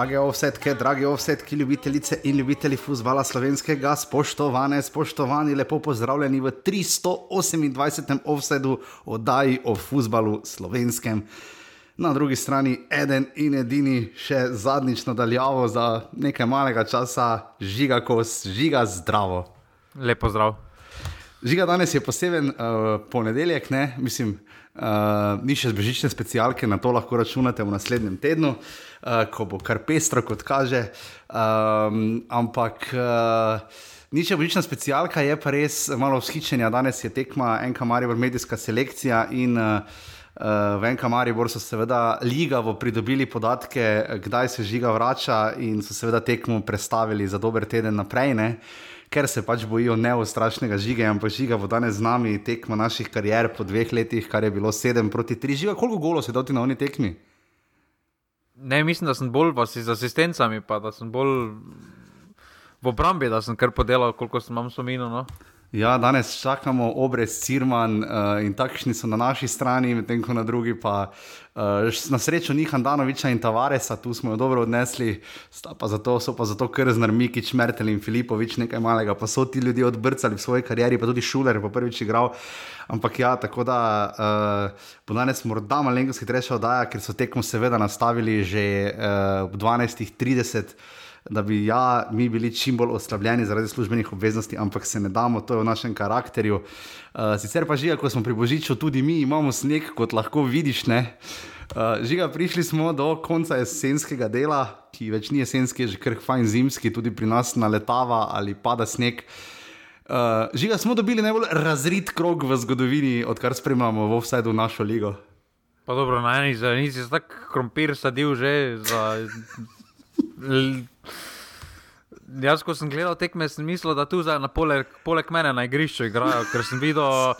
Drage ovsetke, drage ovsetke, ljubitelice in ljubitelji futbola slovenskega, spoštovane, spoštovani, lepo pozdravljeni v 328. offsetu oddaji o futbalu slovenskem. Na drugi strani eden in edini, še zadnjič nadaljavo za nekaj malega časa, žiga kos, žiga zdravo. Lepo zdrav. Žiga danes je poseben uh, ponedeljek, ne? mislim, uh, ni še zbežične specialke, na to lahko računate v naslednjem tednu, uh, ko bo kar pestro, kot kaže. Um, ampak. Uh, Ni še božična specialka, je pa res malo vzhičenja. Danes je tekma NK Maribor, medijska selekcija in uh, v NK Maribor so seveda ligavo pridobili podatke, kdaj se žiga vrača in so seveda tekmo prestavili za dober teden naprej. Ne? Ker se pač bojijo neostrašnega žiga, ampak žiga bo danes z nami tekmo naših karier po dveh letih, kar je bilo 7 proti 3. Žiga, koliko golo si dal ti na oni tekmi? Ne, mislim, da sem bolj z asistencami, pa da sem bolj v obrambi, da sem kar podelal, koliko sem imel spomino. No. Ja, danes čakamo obrez Cirman uh, in takšni so na naši strani, medtem ko na drugi pa uh, na srečo ni Handanoviča in Tavaresa, tu smo jo dobro odnesli, pa zato, so pa zato kar znarmiki, Mertel in Filipovič nekaj malega, pa so ti ljudje odbrcali v svoji karieri, pa tudi Šuler je prvič igral. Ampak ja, tako da uh, bo danes morda malenkost hitrejša oddaja, ker so tekmo seveda nastavili že uh, v 12.30 da bi ja, mi bili čim bolj oslabljeni zaradi službenih obveznosti, ampak se ne damo, to je v našem karakterju. Uh, sicer pa že, ko smo pri Božiču, tudi mi imamo sneg, kot lahko vidiš. Uh, žiga, prišli smo do konca jesenskega dela, ki več ni jesenski, že kar fajn zimski, tudi pri nas naletava ali pada sneg. Uh, žiga, smo dobili najbolj razrit krog v zgodovini, odkar spremljamo v vsej našo ligo. Pa dobro, na eni strani si tako krompir sadil že za. Jaz, ko sem gledal tekme, sem mislil, da tu zdaj poleg, poleg mene na igrišču igrajo, ker sem videl.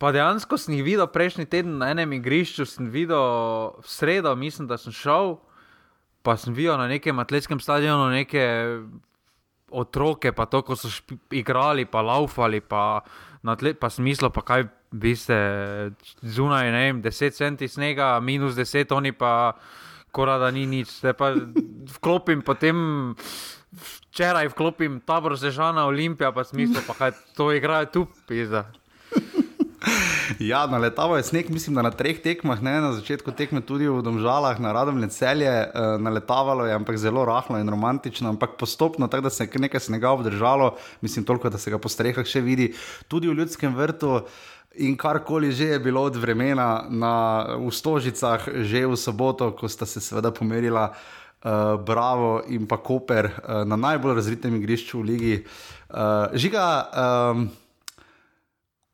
Pa dejansko sem jih videl prejšnji teden na enem igrišču, sem videl v sredo, mislim, da sem šel, pa sem videl na nekem atletskem stadionu neke otroke, pa to, ko so igrali, pa laufali, pa, tle, pa sem mislil, pa kaj vi ste zunaj, ne vem, 10 centi snega, minus 10, oni pa kora da ni nič. Zdaj pa vklopim potem. Včeraj vklopim tabor Zežana Olimpija, pa smisel, pa kaj to igrajo tu, pisa. Ja, naletavo je sneg, mislim, da na treh tekmah, ne na začetku tekme tudi v Domžalah, na radovne celje, uh, naletavalo je, ampak zelo rahlo in romantično, ampak postopno, tako da se je nekaj snega obdržalo, mislim, toliko, da se ga po strehah še vidi, tudi v ljudskem vrtu. Uh, In karkoli že je bilo od vremena na, v Stožicah, že v soboto, ko sta se seveda pomerila uh, Bravo in pa Koper uh, na najbolj razvitem igrišču v Ligi. Uh, žiga, um,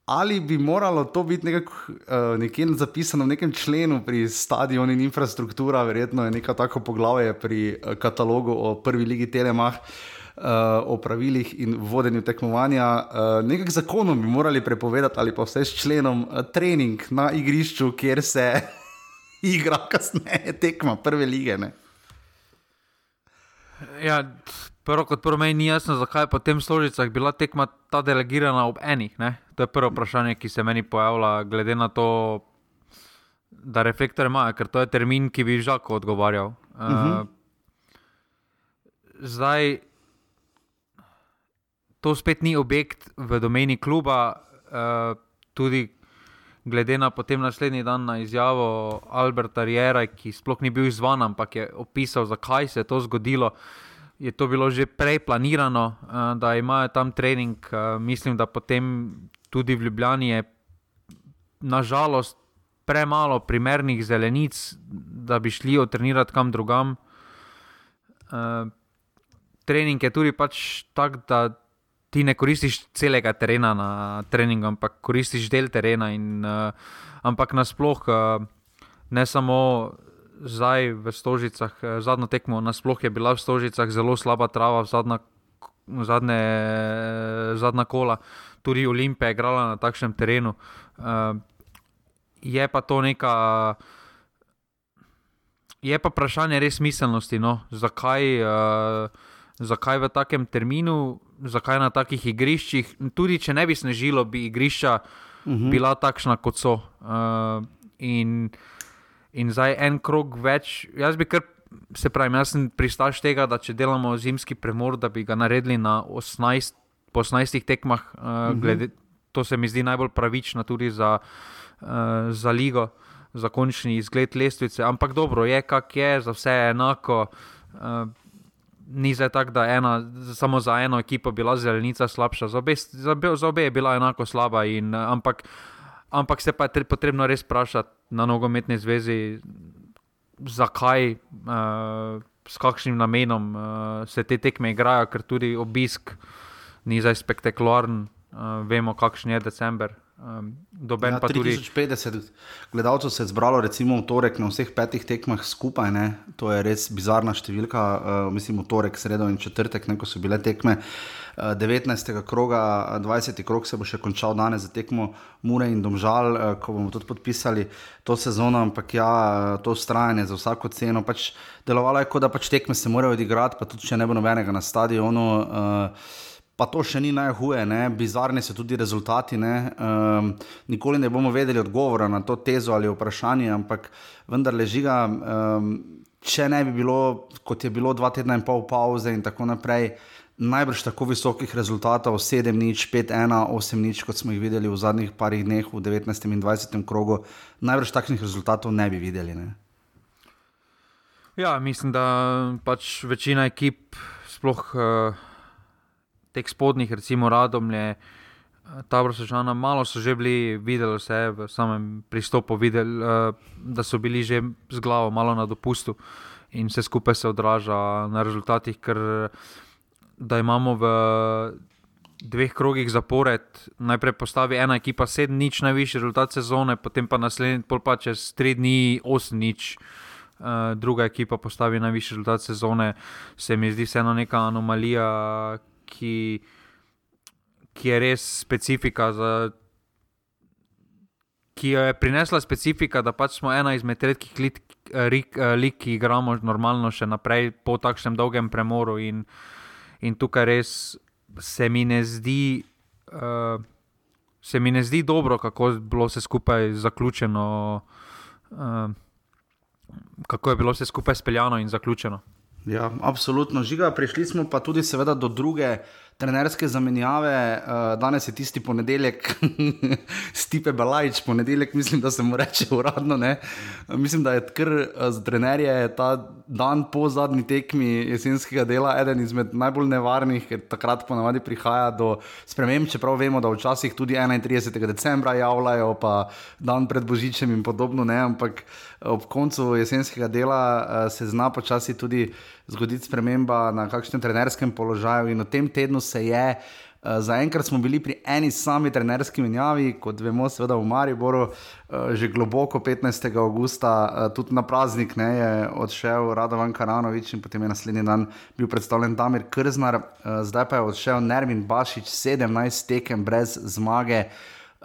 ali bi moralo to biti nekak, uh, nekje zapisano v nekem členu pri stadionu in infrastrukturi, verjetno je neko tako poglavje pri uh, katalogu o prvi ligi Telemach. Uh, uh, o pravilih in vodenju tekmovanja. Uh, nekaj zakonom bi morali prepovedati, ali pa vse s členom, uh, trening na igrišču, kjer se igra, kasneje tekma, prve lige. Ne? Ja, prvo kot prvo meni ni jasno, zakaj je po tem složicah bila tekma ta delegirana ob enih. Ne? To je prvo vprašanje, ki se meni pojavlja, glede na to, da reflektor ima, ker to je termin, ki bi žal odgovarjal. Uh, uh -huh. Zdaj, to spet ni objekt v domeni kluba, uh, tudi glede na potem naslednji dan na izjavo Alberta Riera, ki sploh ni bil izvan, ampak je opisal, zakaj se je to zgodilo. Je to bilo že prej planirano, uh, da imajo tam trening, uh, mislim, da potem tudi v Ljubljani je nažalost premalo primernih zelenic, da bi šli odtrenirati kam drugam. Uh, trening je tudi pač tak, da ti ne koristiš celega terena na treningu, ampak koristiš del terena. In, uh, ampak nasplošno, uh, ne samo zdaj v Stožicah, uh, zadnjo tekmo, nasplošno je bila v Stožicah zelo slaba trava, zadnja, zadnje, zadnja kola, tudi Olimpija je igrala na takšnem terenu. Uh, je pa to neka. Je pa vprašanje res smiselnosti, no? zakaj, uh, zakaj v takem terminu zakaj na takih igriščih, tudi če ne bi snežilo, bi igrišča uh mhm. -huh. bila takšna, kot so. Uh, in, in zdaj en krog več, jaz bi kar se pravi, jaz sem pristaš tega, da če delamo zimski premor, da bi ga naredili na 18, po 18 tekmah, uh, glede, to se mi zdi najbolj pravično tudi za, uh, za ligo, za končni izgled lestvice. Ampak dobro, je kak je, za vse je enako. Uh, Ni zdaj tako, da ena, samo za eno ekipo bila zelenica slabša, za obe, za, za obe je bila enako slaba. In, ampak, ampak se pa je potrebno res vprašati na nogometni zvezi, zakaj, uh, s kakšnim namenom uh, se te tekme igrajo, ker tudi obisk ni zdaj spektakularen, uh, vemo, kakšen je december. Um, ja, 3050 tudi... gledalcev se je zbralo, recimo v torek na vseh petih tekmah skupaj. Ne? To je res bizarna številka, uh, mislim, v torek, sredo in četrtek, ne, ko so bile tekme. Uh, 19. kroga, 20. krog se bo še končal danes za tekmo Mure in Domžal, uh, ko bomo tudi podpisali to sezono, ampak ja, to ustrajanje za vsako ceno. Pač delovalo je, kot da pač tekme se morajo odigrati, pa tudi če ne bo nobenega na stadionu. Uh, Pa to še ni najhuje, ne? bizarni so tudi rezultati. Ne? Um, nikoli ne bomo vedeli odgovora na to tezo ali vprašanje, ampak vendar leži ga, um, če ne bi bilo, kot je bilo dva tedna in pol pauze in tako naprej, najbrž tako visokih rezultatov, 7, nič, 5, 1, 8, nič, kot smo jih videli v zadnjih parih dneh, v 19. in 20. krogu, najbrž takšnih rezultatov ne bi videli. Ne? Ja, mislim, da pač večina ekip sploh. Uh teh spodnjih, recimo Radomlje, Tabor Sežana, malo so že bili videli vse v samem pristopu, videli, eh, da so bili že z glavo malo na dopustu in vse skupaj se odraža na rezultatih, ker da imamo v dveh krogih zapored, najprej postavi ena ekipa sedem nič, najvišji rezultat sezone, potem pa naslednji pol pa čez tri dni osem nič. Uh, druga ekipa postavi najvišji rezultat sezone, se mi zdi vseeno neka anomalija, ki, ki je res specifika, za, ki jo je prinesla specifika, da pač smo ena izmed redkih lik, lik, lik, ki igramo normalno še naprej po takšnem dolgem premoru. In, in tukaj res se mi ne zdi. Uh, Se mi ne zdi dobro, kako je bilo vse skupaj zaključeno, uh, kako je bilo vse skupaj speljano in zaključeno. Ja, absolutno, žiga. Prišli smo pa tudi, seveda, do druge trenerske zamenjave. Uh, danes je tisti ponedeljek, Stipe Balajč, ponedeljek, mislim, da se mu reče uradno. Ne? Mislim, da je kar uh, za trenerje ta dan po zadnji tekmi jesenskega dela eden izmed najbolj nevarnih, ker takrat ponavadi prihaja do sprememb. Čeprav vemo, da včasih tudi 31. decembra javljajo, pa dan pred Božičem in podobno. Ne? Ampak ob koncu jesenskega dela se zna počasi tudi zgoditi sprememba na kakšnem trenerskem položaju. In v tem tednu se je, uh, zaenkrat smo bili pri eni sami trenerski menjavi, kot vemo, seveda v Mariboru, uh, že globoko 15. augusta, uh, tudi na praznik, ne, je odšel Radovan Karanovič in potem je naslednji dan bil predstavljen Damir Krznar, uh, zdaj pa je odšel Nermin Bašič, 17 tekem brez zmage.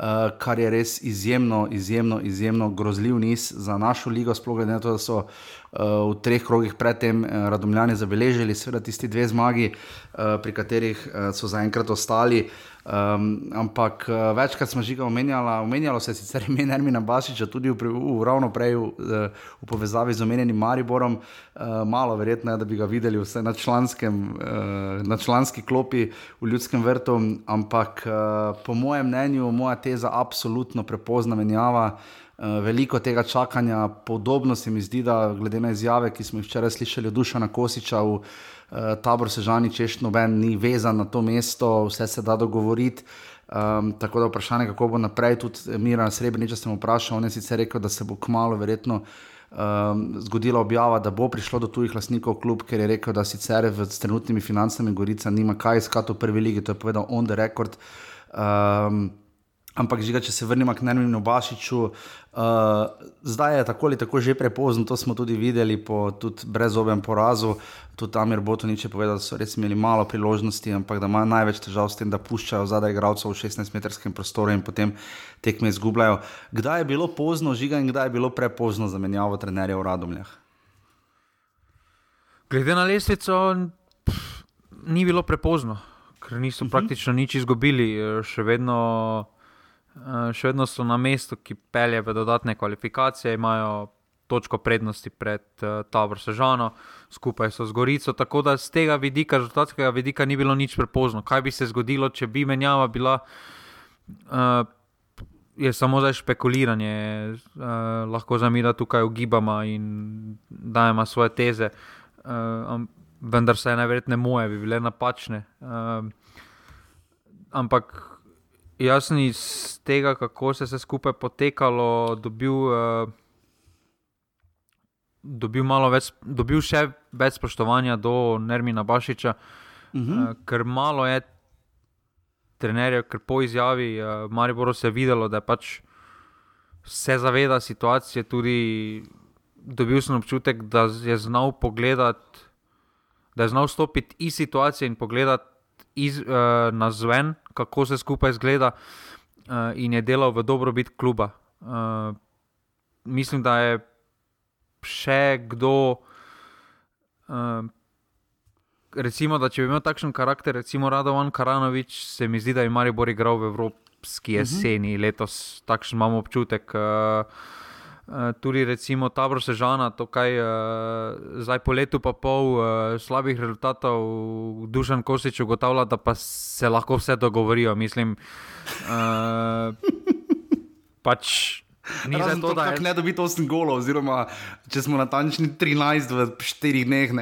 Uh, kar je res izjemno, izjemno, izjemno grozljiv niz za našo ligo, sploh glede na to, da so uh, v treh krogih predtem uh, radomljani zabeležili, seveda tisti dve zmagi, uh, pri katerih uh, so zaenkrat ostali. Um, ampak uh, večkrat smo že omenjali, omenjalo se je sicer ime Nermina Basiča, tudi v, v, ravno prej v, v povezavi z omenjenim Mariborom, uh, malo verjetno je, da bi ga videli vse na, članskem, uh, na članski klopi v ljudskem vrtu, ampak uh, po mojem mnenju, moja teza, absolutno prepozna menjava. Veliko tega čakanja, podobno se mi zdi, da glede na izjave, ki smo jih včeraj slišali od Dušana Kosiča v uh, uh, tabor Sežani, češ noben ni vezan na to mesto, vse se da dogovoriti. Um, tako da vprašanje, kako bo naprej, tudi Mira Srebreniča sem vprašal, on je sicer rekel, da se bo kmalo verjetno um, zgodila objava, da bo prišlo do tujih lasnikov klub, ker je rekel, da sicer v trenutnimi financami Gorica nima kaj iskati v prvi ligi, to je povedal on the record. Um, Ampak, žiga, če se vrnemo k Nerminu Bašiču, uh, zdaj je tako ali tako že prepozno, to smo tudi videli po brezobem porazu. Tudi Amir Botonič je povedal, da so res imeli malo priložnosti, ampak da imajo največ težav s tem, da puščajo zadaj igralcev v 16-metrskem prostoru in potem tekme izgubljajo. Kdaj je bilo pozno, žiga, in kdaj je bilo prepozno za menjavo trenerja v Radomljah? Glede na lestvico, pff, ni bilo prepozno, ker niso uh mhm. -huh. praktično nič izgubili, še vedno. Eh, še vedno so na mestu, ki pelje v dodatne kvalifikacije, imajo točko prednosti pred uh, Tabor Sežano, skupaj so z Gorico. Tako da z tega vidika, rezultatskega vidika, ni bilo nič prepozno. Kaj bi se zgodilo, če bi menjava bila, uh, je samo zdaj špekuliranje, uh, lahko za mi da tukaj ugibamo in dajemo svoje teze. Uh, vendar se najverjetneje moje, bi bile napačne. Uh, ampak jaz sem iz tega, kako se je skupaj potekalo, dobil, uh, dobil, več, dobil še več spoštovanja do Nermina Bašiča, uh -huh. uh, ker malo je trenerjev, ker po izjavi uh, Mariboru se je videlo, da je pač se zaveda situacije. Tudi dobil sem občutek, da je znal pogledati, da je znal stopiti iz situacije in pogledati iz, uh, na zven, kako se skupaj zgleda, uh, in je delal v dobrobit kluba. Uh, mislim, da je še kdo. Uh, recimo, da če bi imel takšen karakter, recimo Radovan Karanovič, se mi zdi, da je Maribor igral v Evropski mhm. jeseni uh -huh. letos, takšen imamo občutek. Uh, Tudi, recimo, tabor Sežana, to, kaj uh, zdaj po letu, pa pol uh, slabih rezultatov, dušen Kosič ugotavlja, da pa se lahko vse dogovorijo. Mislim, uh, pač Ni za to, da je... ne dobiti 8 golov, oziroma če smo natančni 13 v 4 dneh.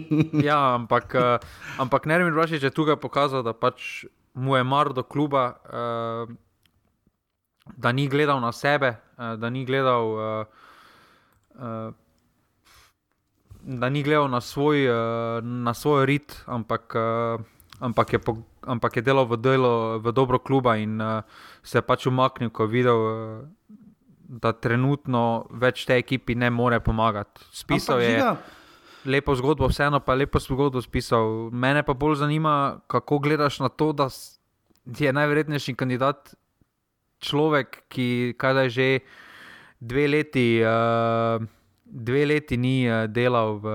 ja, ampak, uh, ampak Nermin Rošič je tukaj pokazal, da pač mu je mar do kluba, uh, da ni gledal na sebe, da ni gledal. Da ni gledal na svoj, na svoj rit, ampak, ampak, je, ampak je delal v, delo, v dobro kluba in se je pač umaknil, ko je videl, da trenutno več te ekipi ne more pomagati. Spisal je lepo zgodbo, vseeno pa lepo zgodbo spisal. Mene pa bolj zanima, kako gledaš na to, da je najverjetnejši kandidat človek, ki kaj že dve leti, uh, dve leti ni uh, delal v.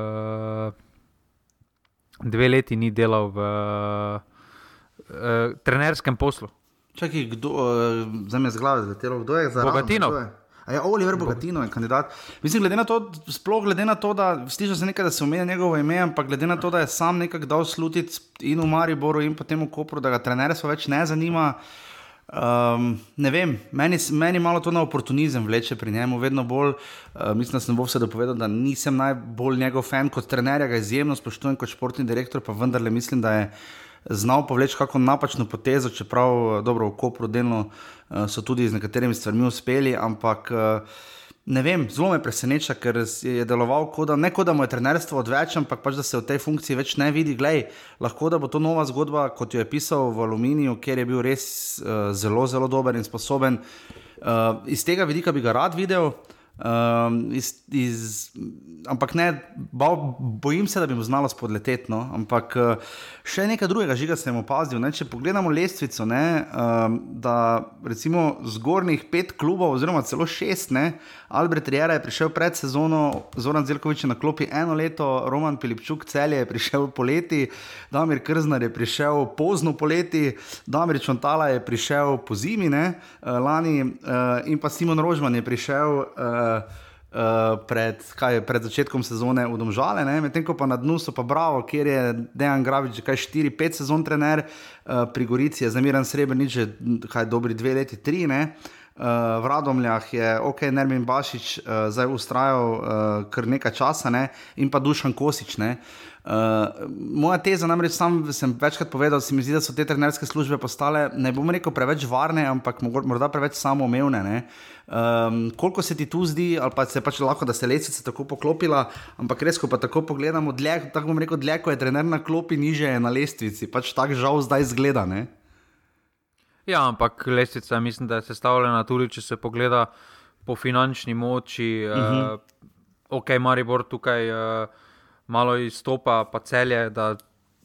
Dve leti ni delal v uh, trenerskem poslu. Čakaj, kdo, uh, zdaj me z glave zletelo, kdo je za? Bogatino. Ja, Oliver Bogatino je kandidat. Mislim, glede na to, sploh glede na to, da slišiš se nekaj, da se omenja njegovo ime, ampak glede na to, da je sam nekako dal slutiti in v Mariboru in potem v Kopru, da ga trenerstvo več ne zanima. Um, ne vem, meni, meni malo to na oportunizem vleče pri njemu, vedno bolj. Uh, mislim, da sem bo vse dopovedal, da nisem najbolj njegov fan kot trener, ga izjemno spoštujem kot športni direktor, pa vendarle mislim, da je znal povleči kako napačno potezo, čeprav dobro v Kopru delno. Eh, so tudi z nekaterimi stvarmi uspeli, ampak eh, ne vem, zelo me preseneča, ker je deloval kot da, ne kot da mu je trenerstvo odveč, ampak pač da se v tej funkciji več ne vidi. Glej, lahko da bo to nova zgodba, kot jo je pisal v Aluminiju, kjer je bil res uh, zelo, zelo dober in sposoben. Uh, iz tega vidika bi ga rad videl. Um, iz, iz, ampak ne, bo, bojim se, da bi mu znalo spodleteti. No? Ampak uh, še nekaj drugega, žiga sem opazil. Ne? Če pogledamo lestvico, ne, um, da recimo zgornjih pet klubov, oziroma celo šest, ne, Albert Rijera je prišel pred sezono, Zoran Zelkovič na klopi eno leto, Roman Pilipčuk celje je prišel poleti, Damir Krznar je prišel pozno poleti, Damir Čontala je prišel po zimi, ne, uh, lani, uh, in pa Simon Rožman je prišel. Uh, Uh, pred, kaj, pred začetkom sezone v Domžale, medtem ko pa na dnu so pa Bravo, kjer je Dejan Gravič kaj 4-5 sezon trener, uh, pri Gorici je zamiren Srebrenic že kaj dobri dve leti, tri. Uh, v Radomljah je ok, Nermin Bašič uh, zdaj ustrajal uh, kar nekaj časa ne? in pa Dušan Kosič. Ne? Uh, moja teza, namreč sam sem večkrat povedal, da se mi zdi, da so te trenerske službe postale, ne bom rekel, preveč varne, ampak morda preveč samoumevne. Uh, Um, koliko se ti tu zdi, ali pa se pač lahko, da se lesica tako poklopila, ampak res, ko pa tako pogledamo, dlje, tako bom rekel, dlje, ko je trener na klopi, niže je na lestvici, pač tako žal zdaj zgleda. Ne? Ja, ampak lestvica, mislim, da je sestavljena tudi, če se pogleda po finančni moči. Uh -huh. uh, ok, Maribor tukaj uh, malo izstopa, pa celje, da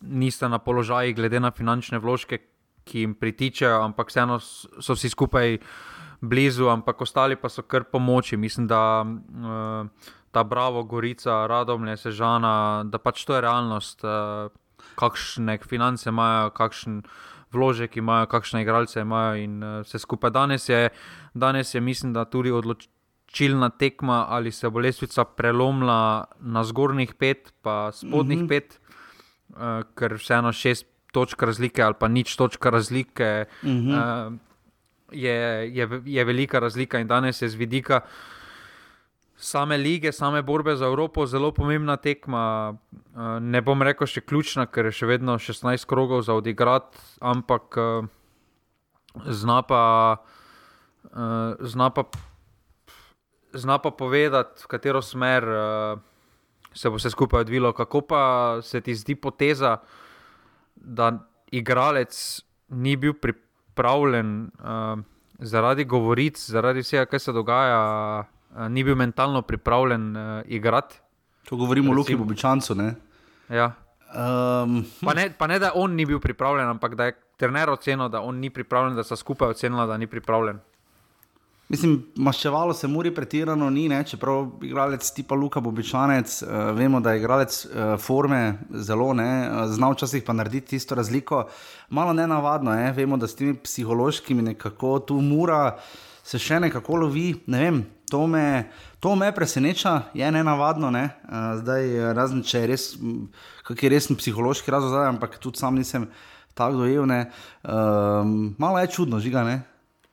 niste na položaju, glede na finančne vložke, ki jim pritičajo, ampak vseeno so vsi skupaj blizu, ampak ostali pa so kar pomoči. Mislim, da uh, ta Bravo, Gorica, Radomlje, Sežana, da pač to je realnost, uh, kakšne finance imajo, kakšen vložek imajo, kakšne igralce imajo in uh, vse skupaj. Danes je, danes je, mislim, da tudi odloč odločilna tekma, ali se bo lestvica prelomila na zgornjih pet, pa spodnjih mm -hmm. pet, uh, ker vseeno šest točk razlike ali pa nič točk razlike mm -hmm. uh, je, je, je velika razlika in danes je z vidika. Same lige, same borbe za Evropo, zelo pomembna tekma. Ne bom rekel še ključna, ker je še vedno 16 krogov za odigrati, ampak zna pa, zna pa zna pa povedati, v katero smer uh, se bo vse skupaj odvilo. Kako pa se ti zdi poteza, da igralec ni bil pripravljen uh, zaradi govoric, zaradi vsega, kar se dogaja, uh, ni bil mentalno pripravljen uh, igrati? To govorimo o Luki Bobičancu. Ja. Um, pa, ne, pa ne, da on ni bil pripravljen, ampak da je trener ocenil, da on ni pripravljen, da so skupaj ocenili, da ni pripravljen. Mislim, maščevalo se muri pretirano, ni, ne? čeprav igralec tipa Luka Bobičanec, uh, vemo, da je igralec uh, forme zelo, ne, uh, zna včasih pa narediti isto razliko. Malo ne navadno, ne? vemo, da s temi psihološkimi nekako tu mura se še nekako lovi. Ne vem, to me, to me preseneča, je ne navadno, ne? uh, zdaj razen če je res, kak je resen psihološki razlog, ampak tudi sam nisem tako dojel. Uh, malo je čudno, žiga ne.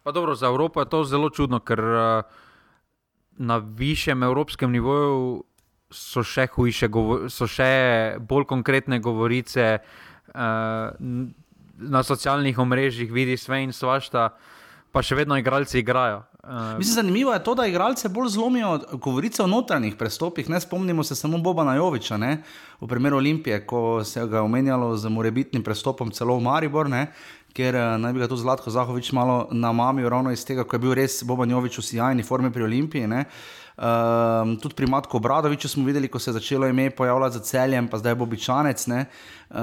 Pa dobro, za Evropo je to zelo čudno, ker uh, na višjem evropskem nivoju so še hujše, so še bolj konkretne govorice. Uh, na socialnih omrežjih vidiš sve in svašta, pa še vedno igralci igrajo. Uh, Mislim, zanimivo je to, da igralce bolj zlomijo govorice o notranjih prestopih. Ne spomnimo se samo Boba Najoviča, ne? v primeru Olimpije, ko se ga je omenjalo z morebitnim prestopom celo v Maribor. Ne? Ker uh, naj bi ga tudi Zlatko Zahovič malo namamil, ravno iz tega, ko je bil res Bobanjovič v sjajni formi pri Olimpiji. Um, tudi pri Matku Obradoviču smo videli, ko se je začelo ime pojavljati za celjem, pa zdaj bo običanec. Uh,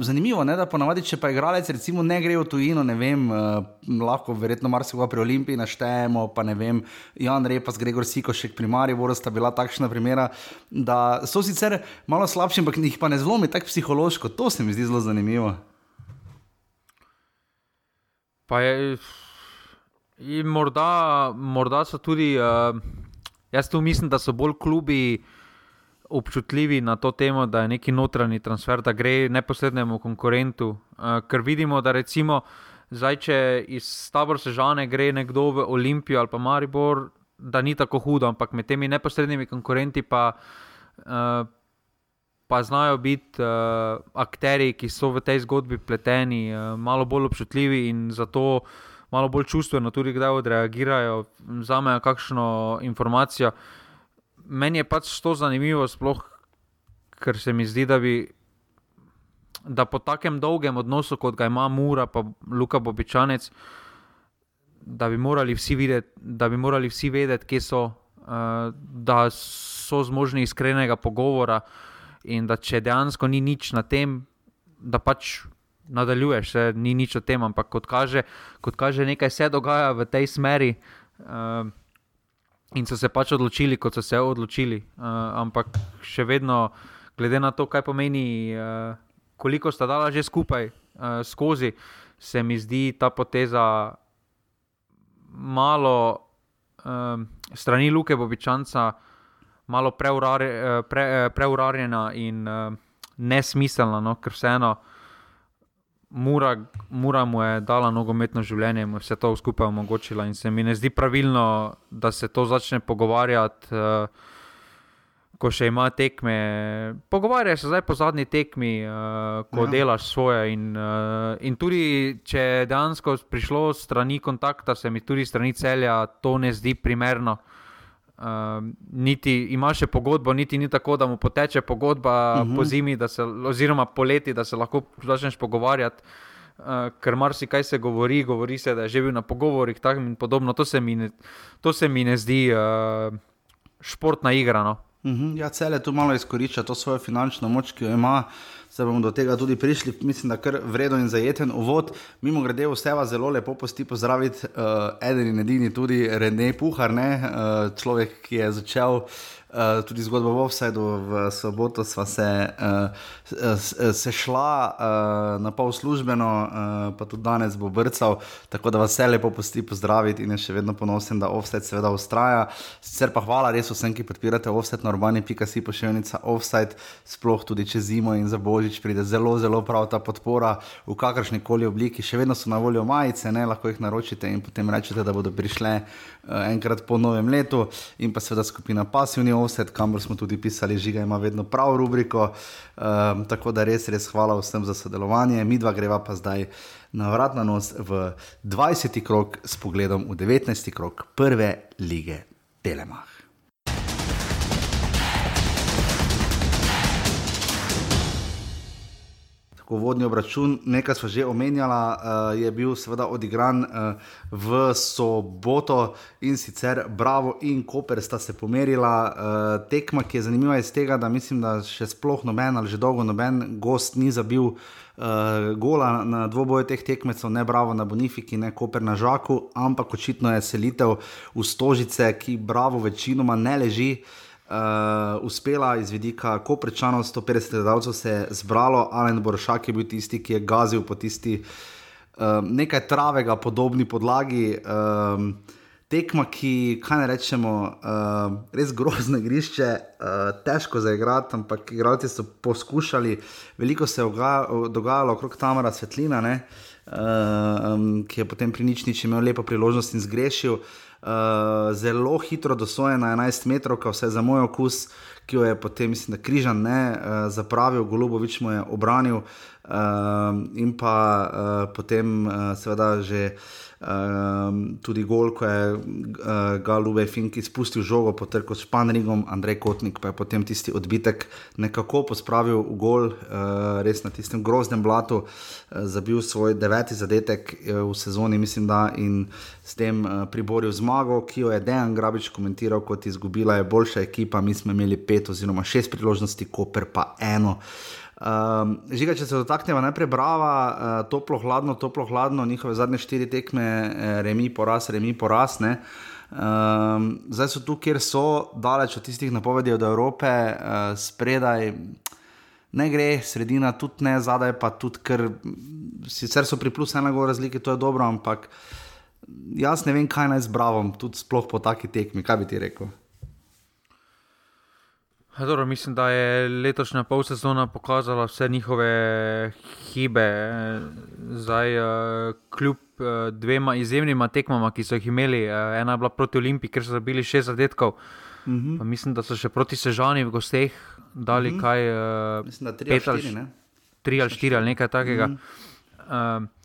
zanimivo je, da ponavadi, če pa igralec recimo ne gre v tujino, ne vem, uh, lahko verjetno marsikoga pri Olimpiji naštejemo, pa ne vem, Jan Repas, Gregor Siko, še pri Mariboru sta bila takšna primera, da so sicer malo slabši, ampak jih pa ne zlomi tako psihološko. To se mi zdi zelo zanimivo. Pa je, in morda, morda so tudi, uh, jaz tu mislim, da so bolj klubi občutljivi na to temo, da je neki notranji transfer, da gre neposrednemu konkurentu. Uh, ker vidimo, da recimo, zdaj, če iz tabor sežane gre nekdo v Olimpijo ali pa Maribor, da ni tako hudo, ampak med temi neposrednimi konkurenti pa. Uh, pa znajo biti uh, akteri, ki so v tej zgodbi pleteni, uh, malo bolj občutljivi in zato malo bolj čustveno tudi kdaj odreagirajo, vzamejo kakšno informacijo. Meni je pač to zanimivo, sploh ker se mi zdi, da bi. Da po takem dolgem odnosu, kot ga ima Mura, pa Luka Bobičanec, da bi morali vsi videti, da bi morali vsi vedeti, kje so, uh, da so zmožni iskrenega pogovora, uh, in da če dejansko ni nič na tem, da pač nadaljuješ, se, ni nič o tem, ampak kot kaže, kot kaže nekaj se dogaja v tej smeri. Uh, In so se pač odločili, kot so se odločili. Uh, ampak še vedno, glede na to, kaj pomeni, uh, koliko sta dala že skupaj uh, skozi, se mi zdi ta poteza malo uh, strani Luke Bobičanca, uh, malo preurare, eh, pre, eh, preurarjena in uh, nesmiselna, no? ker vseeno mora, mora mu je dala nogometno življenje in vse to skupaj omogočila. In se mi ne zdi pravilno, da se to začne pogovarjati. Uh, Ko še ima tekme, pogovarjaj se zdaj po zadnji tekmi, uh, ko ja. delaš svoje. In, uh, in tudi, če je dejansko prišlo strani kontakta, se mi tudi strani celja to ne zdi primerno. Uh, Uh, niti ima še pogodbo, niti ni tako, da mu poteče pogodba uh mhm. -huh. po zimi, se, oziroma poleti, da se lahko začneš pogovarjati. Uh, ker marsikaj se govori, govori se, da je že bil na pogovorih in podobno. To se mi ne, se mi ne zdi uh, športna igra. No. Uh mhm. -huh. Ja, cel je tu malo izkorišča to svojo finančno moč, ki jo ima se bomo do tega tudi prišli, mislim, da kar vredno in zajeten uvod. Mimo grede, vse vas zelo lepo posti pozdraviti, uh, eden in edini tudi Rene Puhar, ne? Uh, človek, ki je začel. uh, tudi zgodba v Offsideu, v soboto sva se, uh, se šla uh, na pol službeno, uh, pa tudi danes bo brcal, tako da vas vse lepo pusti pozdraviti in je še vedno ponosen, da Offside seveda ustraja. Sicer pa hvala res vsem, ki podpirate Offside na urbani.si pošiljnica Offside, sploh tudi čez zimo in za božič pride zelo, zelo prav ta podpora v kakršni koli obliki. Še vedno so na voljo majice, ne? lahko jih naročite in potem rečete, da bodo prišle uh, enkrat po novem letu in pa seveda skupina Passivni offset, kamor smo tudi pisali, žiga ima vedno prav rubriko. Um, tako da res, res hvala vsem za sodelovanje. Mi dva greva pa zdaj na vrat na nos v 20. krok s pogledom v 19. krok prve lige Telemach. Vodni obračun, nekaj smo že omenjali, uh, je bil seveda odigran uh, v soboto in sicer Bravo in Koper sta se pomerila. Uh, tekma, ki je zanimiva iz tega, da mislim, da še sploh noben ali že dolgo noben gost ni zabil uh, gola na dvoboje teh tekmecev, ne Bravo na Bonifiki, ne Koper na Žaku, ampak očitno je selitev v Stožice, ki Bravo večinoma ne leži uspela iz vidika, ko prečano 150 gledalcev se je zbralo, Alen Boršak je bil tisti, ki je gazil po tisti uh, nekaj travega, podobni podlagi. Um, Tekma, ki, kaj ne rečemo, uh, res grozno igrišče, uh, težko za igrati, ampak igralci so poskušali, veliko se je dogajalo okrog Tamara Svetlina, ne, uh, um, ki je potem pri nič nič imel lepo priložnost in zgrešil. Uh, uh, zelo hitro dosojena 11 metrov, vse za moj okus, ki jo je potem, mislim, da križan ne uh, zapravil, Golubovič mu je obranil uh, in pa uh, potem uh, seveda že. Um, tudi gol, ko je uh, Galube Finki spustil žogo po trku s Španrigom, Andrej Kotnik pa je potem tisti odbitek nekako pospravil v gol, uh, res na tistem groznem blatu, uh, zabil svoj deveti zadetek uh, v sezoni, mislim, da in s tem uh, priboril zmago, ki jo je Dejan Grabič komentiral kot izgubila, je boljša ekipa, mi smo imeli pet oziroma šest priložnosti, Koper pa eno. Uh, Um, žiga, če se dotaknemo najprej brava, uh, toplo, hladno, toplo, hladno, njihove zadnje štiri tekme, eh, remi, poraz, remi, poraz. Um, zdaj so tu, kjer so, daleč od tistih napovedi od Evrope, uh, spredaj. Ne gre, sredina tudi ne, zadaj pa tudi, ker sicer so pri plus gore razlike, to je dobro, ampak jaz ne vem, kaj naj z Bravom, tudi sploh po taki tekmi, kaj bi ti rekel. Dobro, mislim, da je letošnja pol sezona pokazala vse njihove hibe. Zdaj, eh, kljub eh, dvema izjemnima tekmama, ki so jih imeli, eh, ena je bila proti Olimpiji, ker so zabili šest zadetkov. Uh mhm. -huh. Mislim, da so še proti Sežani v gosteh dali uh mhm. -huh. kaj. Mislim, da tri, ali štiri, tri ali štiri ali nekaj takega. Uh -huh. uh,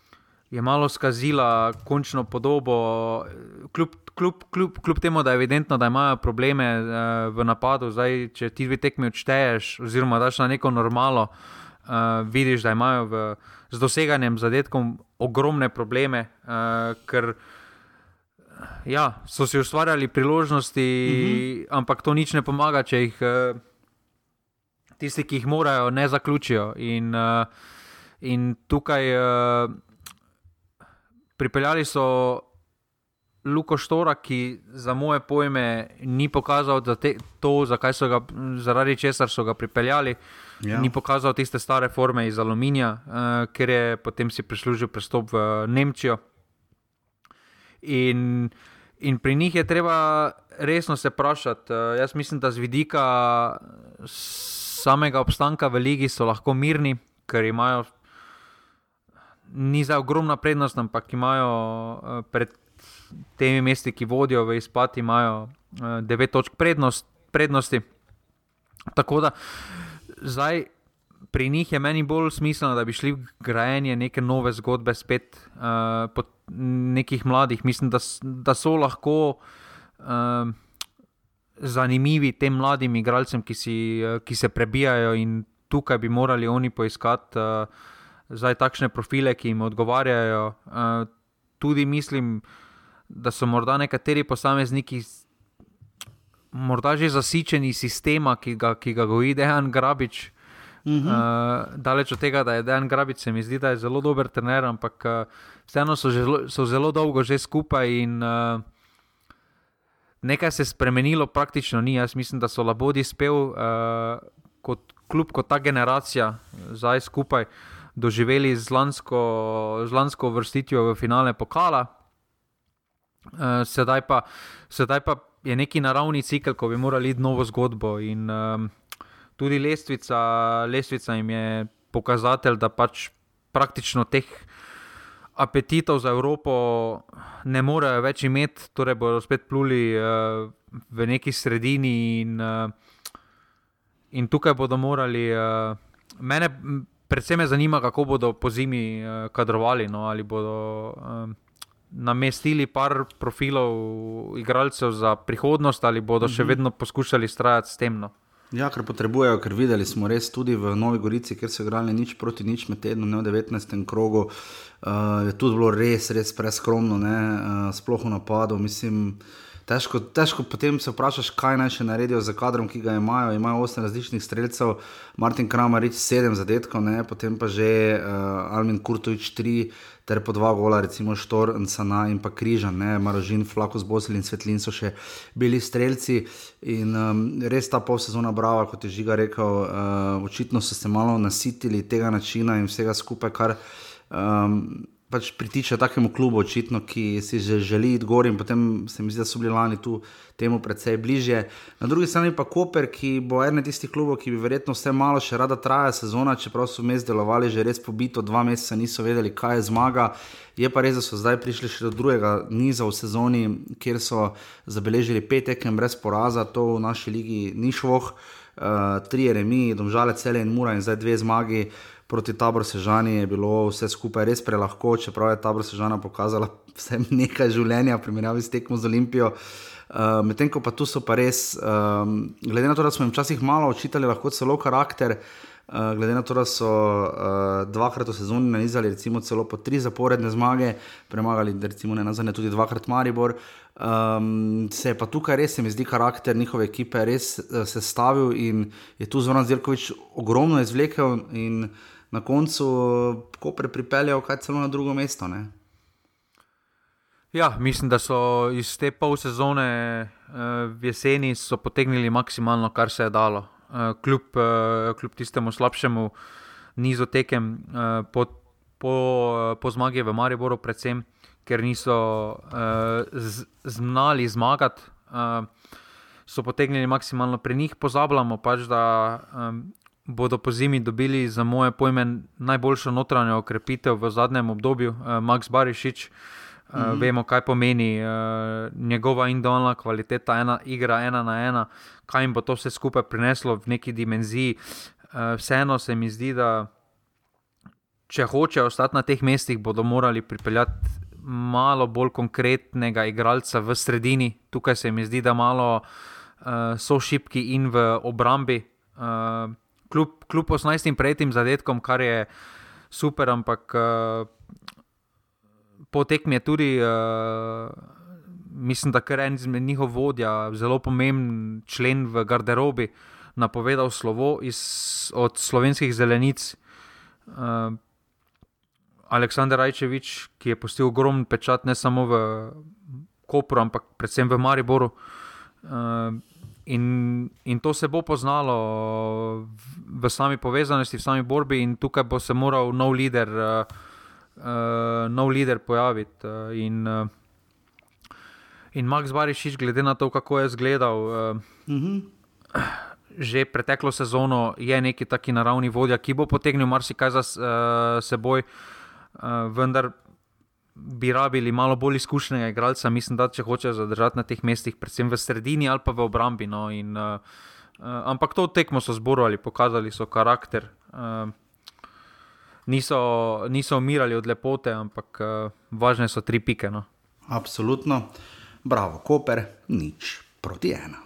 je malo skazila končno podobo, kljub kljub, kljub, kljub temu, da je evidentno, da imajo probleme uh, v napadu, zdaj, če ti dve tekmi odšteješ, oziroma daš na neko normalo, uh, vidiš, da imajo v, z doseganjem zadetkom ogromne probleme, uh, ker ja, so si ustvarjali priložnosti, mhm. -huh. ampak to nič ne pomaga, če jih uh, tisti, ki jih morajo, ne zaključijo. In, uh, in tukaj. Uh, Pripeljali so Luko Štora, ki za moje pojme ni pokazal za te, to, so ga, zaradi česar so ga pripeljali. Ja. Ni pokazal tiste stare forme iz aluminija, uh, ker je potem si prislužil prestop v Nemčijo. In, in pri njih je treba resno se vprašati. Uh, jaz mislim, da z vidika samega obstanka v Ligi so lahko mirni, ker imajo. Ni za ogromna prednost, ampak imajo uh, pred temi mesti, ki vodijo v izpad, imajo uh, devet točk prednost, prednosti. Tako da zdaj pri njih je meni bolj smiselno, da bi šli v grajenje neke nove zgodbe, spet uh, pod nekih mladih. Mislim, da, da so lahko. Uh, Zanimivi tem mladim igralcem, ki, si, ki se prebijajo, in tukaj bi morali oni poiskati uh, takšne profile, ki jim odgovarjajo. Uh, tudi mislim, da so morda nekateri posamezniki morda že zasičeni sistema, ki ga, ki ga goji Dejan Grabič. Uh -huh. uh, daleč od tega, da je Dejan Grabič, se mi zdi, da je zelo dober trener, ampak uh, vseeno so, so zelo dolgo že skupaj in uh, nekaj se je spremenilo, praktično ni. Jaz mislim, da so labodi spel uh, kot kljub kot ta generacija, zdaj skupaj doživeli z lansko, z lansko vrstitvijo v finale pokala. Uh, sedaj, pa, sedaj pa je neki naravni cikl, ko bi morali iti novo zgodbo. In um, tudi lestvica, lestvica jim je pokazatelj, da pač praktično teh apetitov za Evropo ne morejo več imeti, torej bodo spet pluli uh, v neki sredini. In, uh, in tukaj bodo morali, uh, mene predvsem me zanima, kako bodo po zimi uh, kadrovali. No, ali bodo uh, namestili par profilov igralcev za prihodnost, ali bodo še mhm. vedno poskušali strajati s tem. No. Ja, ker potrebujejo, ker videli smo res tudi v Novi Gorici, kjer so igrali nič proti nič med tednom, ne v 19. krogu. Uh, je tudi bilo res, res preskromno, uh, sploh v napadu. Mislim, težko, težko potem se vprašaš, kaj naj še naredijo z kadrom, ki ga imajo. Imajo osem različnih streljcev, Martin Kramer, reč sedem zadetkov, ne? potem pa že uh, Almin Kurtovič tri ter po dva gola, recimo Štor, Nsana in pa Križan, Marožin, Flakus, Bosil in Svetlin so še bili streljci. In um, res ta pol sezona brava, kot je Žiga rekel, uh, očitno so se malo nasitili tega načina in vsega skupaj, kar. Um, pač pritiče takemu klubu, očitno, ki si že želi iti gor in potem se mi zdi, da so bili lani tu temu precej bližje. Na drugi strani pa Koper, ki bo eden tistih klubov, ki bi verjetno vse malo še rada traja sezona, čeprav so mes delovali že res pobito, dva meseca niso vedeli, kaj je zmaga. Je pa res, da so zdaj prišli še do drugega niza v sezoni, kjer so zabeležili pet tekem brez poraza, to v naši ligi ni šlo, uh, tri remi, domžale cele in mura in zdaj dve zmagi proti tabor Sežani je bilo vse skupaj res prelahko, čeprav je tabor Sežana pokazala vsem nekaj življenja, primerjavi s tekmo z Olimpijo. Uh, Medtem ko pa tu so pa res, um, glede na to, da smo jim včasih malo očitali, lahko celo karakter, uh, glede na to, da so uh, dvakrat v sezoni nanizali, recimo celo po tri zaporedne zmage, premagali, recimo ne nazadnje, tudi dvakrat Maribor. Um, se je pa tukaj res, mi zdi, karakter njihove ekipe res uh, sestavil in je tu Zoran Zirkovič ogromno izvlekel. In, uh, na koncu ko pripeljal kaj celo na drugo mesto. Ne? Ja, mislim, da so iz te pol sezone uh, v jeseni potegnili maksimalno, kar se je dalo. Uh, kljub, kljub tistemu slabšemu nizu tekem po, po, po zmagi v Mariboru, predvsem, ker niso uh, znali zmagati, so potegnili maksimalno. Pri njih pozabljamo pač, da um, bodo po zimi dobili za moje pojme najboljšo notranjo okrepitev v zadnjem obdobju, uh, Max Barišič. Uh, mm -hmm. Vemo, kaj pomeni uh, njegova individualna kvaliteta, ena igra, ena na ena, kaj jim bo to vse skupaj prineslo v neki dimenziji. Uh, vseeno se mi zdi, da če hočejo ostati na teh mestih, bodo morali pripeljati malo bolj konkretnega igralca v sredini. Tukaj se mi zdi, da malo uh, so šipki in v obrambi. Uh, kljub, kljub 18 prejetim zadetkom, kar je super, ampak uh, po tekmi je tudi, uh, mislim, da kar en izmed njihov vodja, zelo pomemben člen v garderobi, napovedal slovo iz, od slovenskih zelenic. Uh, Aleksandr Rajčevič, ki je postil ogromen pečat ne samo v Kopru, ampak predvsem v Mariboru. Uh, In, in to se bo poznalo v, v sami povezanosti, v sami borbi, in tukaj bo se moral nov lider, uh, uh, nov lider pojaviti. Uh, in, uh, in Max Barišič, glede na to, kako je izgledal, uh, uh -huh. že preteklo sezono, je neki taki naravni vodja, ki bo potegnil marsikaj za uh, seboj, uh, vendar bi rabili malo bolj izkušenega igralca, mislim, da če hočejo zadržati na teh mestih, predvsem v sredini ali pa v obrambi. No, in, uh, uh, ampak to tekmo so zborovali, pokazali so karakter. Uh, niso, niso umirali od lepote, ampak uh, važne so tri pike. No. Absolutno, bravo, Koper, nič proti ena.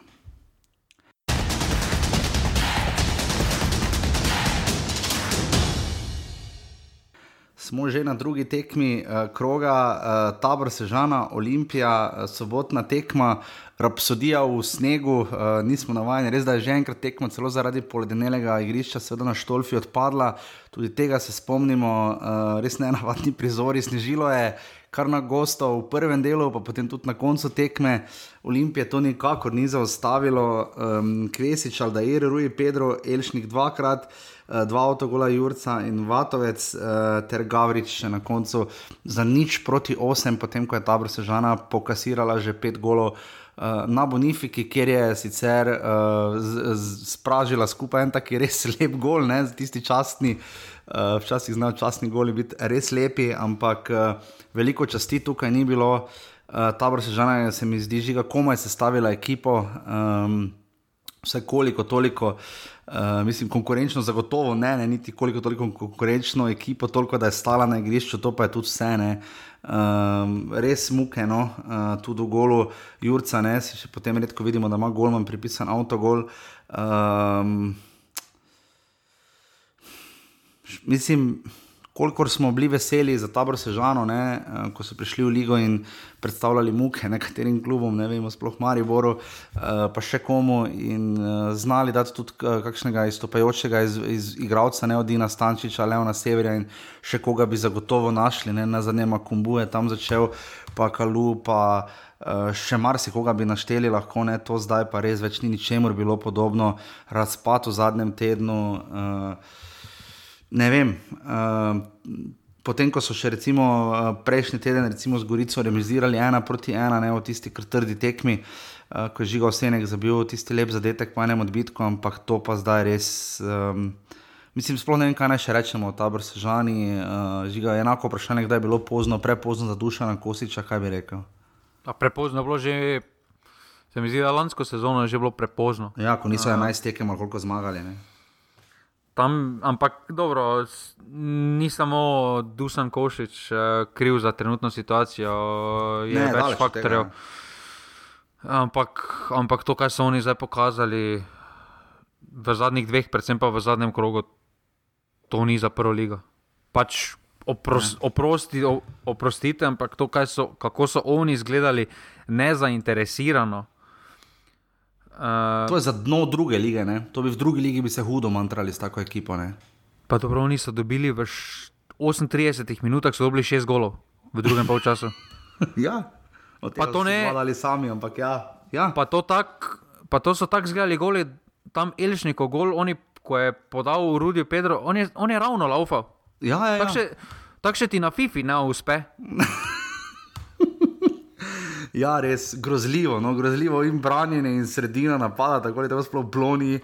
Smo že na drugi tekmi uh, kroga, uh, tabor Sežana, Olimpija, uh, sobotna tekma, rapsodija v snegu, uh, nismo navajeni, res da je že enkrat tekmo, celo zaradi poledenelega igrišča, seveda na Štolfi odpadla, tudi tega se spomnimo, uh, res ne navadni prizori, snežilo je. Kar na gostov v prvem delu, pa potem tudi na koncu tekme. Olimpije to nikakor ni zaustavilo, um, Kvesič, Aldair, Rui, Pedro, Elšnik dvakrat, uh, dva avtogola Jurca in Vatovec, uh, ter Gavrič na koncu za nič proti osem, potem ko je ta Brsežana pokasirala že pet golov. Uh, na Bonifiki, kjer je sicer uh, z, z, spražila skupaj en taki res lep gol, ne, tisti častni, uh, včasih znajo častni goli biti res lepi, ampak uh, veliko časti tukaj ni bilo. Uh, ta Brsežana se mi zdi, že komaj sestavila ekipo, um, vse koliko toliko. Uh, mislim, konkurenčno, zagotovo ne, ne, niti koliko toliko konkurenčno ekipo, toliko da je stala na igrišču, to pa je tudi vse. Um, res muke, no, uh, tudi v golu Jurca, ne, še potem redko vidimo, da ima golman pripisan avtogol. Um, mislim, kolikor smo bili veseli za tabor Sežano, ne, uh, ko so prišli v Ligo in predstavljali muke nekaterim klubom, ne vemo, sploh Mariboru, uh, pa še komu in uh, znali dati tudi kakšnega izstopajočega iz, iz igralca, ne od Dina Stančiča, Leona Severja in še koga bi zagotovo našli, ne na zanima Kumbuje tam začel, pa Kalu, pa še marsikoga bi našteli, lahko ne to zdaj, pa res več ni ničemur bilo podobno, razpad v zadnjem tednu. Uh, ne vem. Uh, potem, ko so še recimo, uh, prejšnji teden recimo, z Gorico remisirali ena proti ena, ne v tisti krtrdi tekmi, uh, ko je žigal Senek zabil tisti lep zadetek po enem odbitku, ampak to pa zdaj res. Um, Mislim, sploh ne vem, kaj naj še rečemo o taboru Sežani. Uh, žiga je enako vprašanje, kdaj je bilo pozno, prepozno za duša na Kosiča, kaj bi rekel. A prepozno je bilo že, se mi zdi, da lansko sezono je že bilo prepozno. Ja, ko niso 11 tekem, koliko zmagali. Ne? Tam, ampak dobro, ni samo Dusan Košič uh, kriv za trenutno situacijo, je ne, več faktorjev. Ampak, ampak to, kar so oni zdaj pokazali v zadnjih dveh, predvsem pa v zadnjem krogu, to ni za prvo ligo. Pač opros, oprosti, oprostite, ampak to, so, kako so oni izgledali nezainteresirano. Uh, to je za dno druge lige, ne? to bi v drugi ligi bi se hudo mantrali s tako ekipo. Ne? Pa dobro, oni so dobili v 38 minutah, so dobili 6 golov v drugem polčasu. ja, pa to ne. Ali sami, ampak ja. ja. Pa, to tak, pa to so tako zgledali goli, tam Elžnikov gol, oni, ko je podal Rudijo Pedro, on je, on je ravno laufal. Ja, ja, ja. Tako še, tak še ti na FIFI ne uspe. Ja, res grozljivo, no, grozljivo in branjenje in sredina napada, tako da sploh bloni.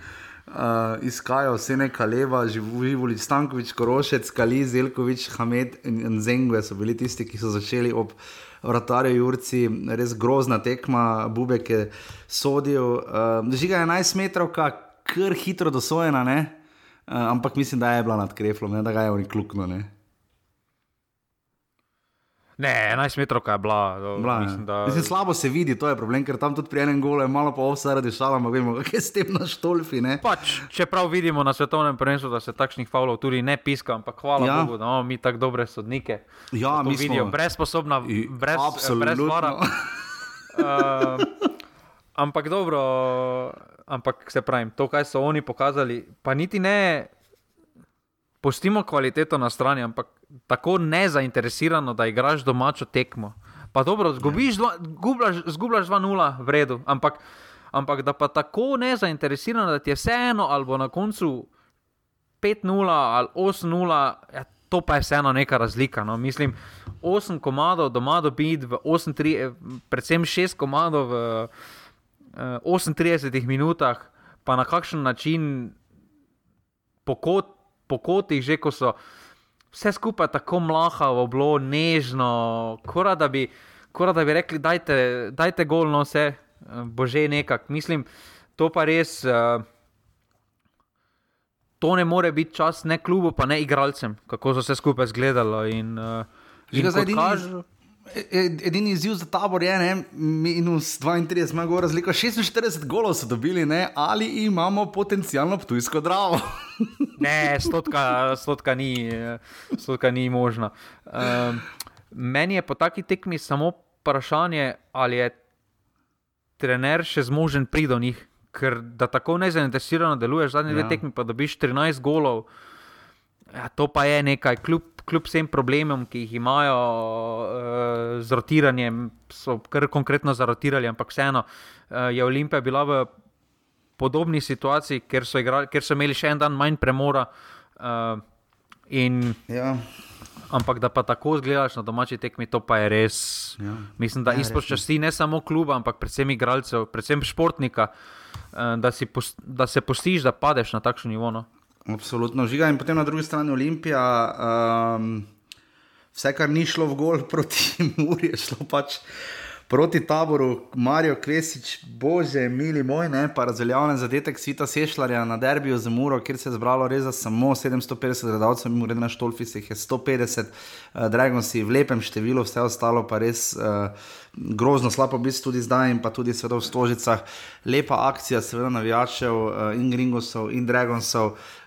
Uh, iskajo vse neka leva, živeli Stankovič, Korošec, Kali, Zelkovič, Hamed in Zengve so bili tisti, ki so začeli ob vratarju Jurci, res grozna tekma, Bubek je sodil. Uh, Žiga je 11 metrov, kar hitro dosojena, uh, ampak mislim, da je bila nad kreflom, ne, da ga je oni klukno. Ne, 11 metrov je bila. bila mislim, da... mislim, slabo se vidi, to je problem, ker tam tudi pri enem golu je malo pa vse radi šala, ampak vemo, kaj je s tem na štolfi. Pač, čeprav vidimo na svetovnem prvenstvu, da se takšnih faulov tudi ne piska, ampak hvala ja. Bogu, da imamo mi tako dobre sodnike. Ja, mi vidijo, smo... brezposobna, brez, brez vara. uh, ampak dobro, ampak se pravim, to, kaj so oni pokazali, pa niti ne. Pustimo kvaliteto na strani, ampak tako nezainteresirano, da igraš domačo tekmo. Pa dobro, zgubiš, zgubljaš 2-0, v redu, ampak, ampak da pa tako nezainteresirano, da ti je vseeno, ali bo na koncu 5-0 ali 8-0, ja, to pa je vseeno neka razlika. No. Mislim, 8 komadov doma dobiti, predvsem 6 komadov v uh, 38 minutah, pa na kakšen način po, kot, po kotih, že ko so vse skupaj tako mlahavo, bilo nežno, kot da, da bi rekli, dajte, dajte gol, no vse, bože nekak. Mislim, to pa res. Uh, To ne more biti čas ne klubu, pa ne igralcem, kako so se skupaj zgledali. In, uh, in zdaj, kažu... E, edini izziv za tabor je, ne, minus 32, ima gor razliko, 46 golov so dobili, ne, ali imamo potencijalno tujsko dravo. ne, stotka, stotka, ni, stotka ni možna. Um, meni je po taki tekmi samo vprašanje, ali je trener še zmožen priti do njih, ker da tako nezainteresirano deluješ, zadnji ja. dve tekmi pa dobiš 13 golov. Ja, to pa je nekaj, kljub, kljub vsem problemom, ki jih imajo uh, z rotiranjem, so kar konkretno zarotirali, ampak vseeno uh, je Olimpija bila v podobni situaciji, ker so, igrali, ker so imeli še en dan manj premora. Uh, in, Ja. ampak da pa tako zgledaš na domači tekmi, to pa je res. Ja. Mislim, da Ja, izpod res je. časti ne samo kluba, ampak predvsem igralcev, predvsem športnika, uh, da, si da se postiš, da padeš na takšen nivo. No. Absolutno žiga. In potem na drugi strani Olimpija. Um, vse, kar ni šlo v gol proti Muri, je šlo pač proti taboru, Marijo Kvesič, bože, mili moj, ne, pa razveljavljen zadetek Svita Sešljarja na derbiju za Muro, kjer se je zbralo res za samo 750 gledalcev, mimo reda na Štolfisih je 150, uh, Dragonsi v lepem številu, vse ostalo pa res. Uh, Grozno slabo biti tudi zdaj, in pa tudi v Stožicah. Lepa akcija, seveda navijačev uh, in Gringosov in Dragonsov uh,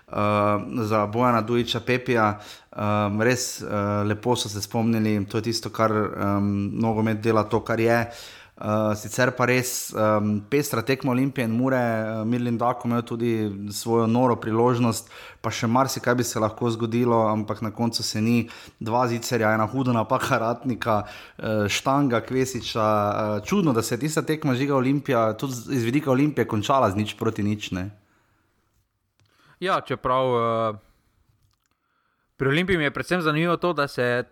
za Bojana Dujiča Pepija. Um, res uh, lepo so se spomnili, to je tisto, kar um, nogomet dela, to, kar je. Uh, sicer pa res um, pestra tekma Olimpije in Mure, uh, Mirlin Dako imel tudi svojo noro priložnost, pa še marsikaj bi se lahko zgodilo, ampak na koncu se ni. Dva zicerja, ena huda napaka Ratnika, uh, Štanga, Kvesiča. Uh, čudno, da se je tista tekma žiga Olimpija, tudi z- vidika Olimpije, končala z nič proti nič. Ne? Ja, čeprav uh, pri Olimpiji je predvsem zanimivo to, da se je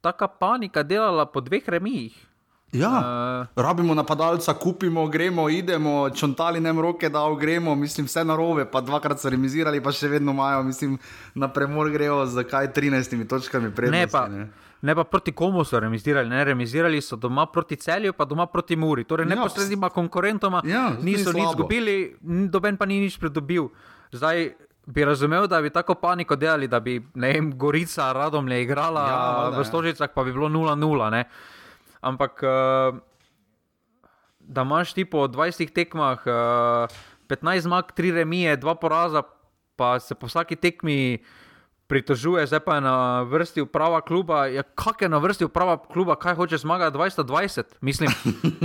taka panika delala po dveh remijih. Ja, Uh, rabimo napadalca, kupimo, gremo, idemo, čontali nam roke, da gremo, mislim, vse narobe, pa dvakrat so remizirali, pa še vedno imajo, mislim, na premor grejo, zakaj 13 točkami prednosti. ne, pa, ne pa proti komu so remizirali, ne remizirali so doma proti celju, pa doma proti Muri. Torej, Ja, neposrednima konkurentoma Ja, to ni niso nič izgubili, n- noben pa ni nič pridobil. Zdaj bi razumel, da bi tako paniko delali, da bi vem, Gorica, Radomlje igrala Ja, valjda, v ja. Stožicah, pa bi bilo 0-0. ne. Ampak uh, da imaš ti po 20 tekmah uh, 15 zmag, 3 remije, 2 poraza, pa se po vsaki tekmi pritožuje, zdaj pa je na vrsti uprava kluba. Ja, kak je na vrsti uprava kluba, kaj hoče zmagati 20-20? Mislim,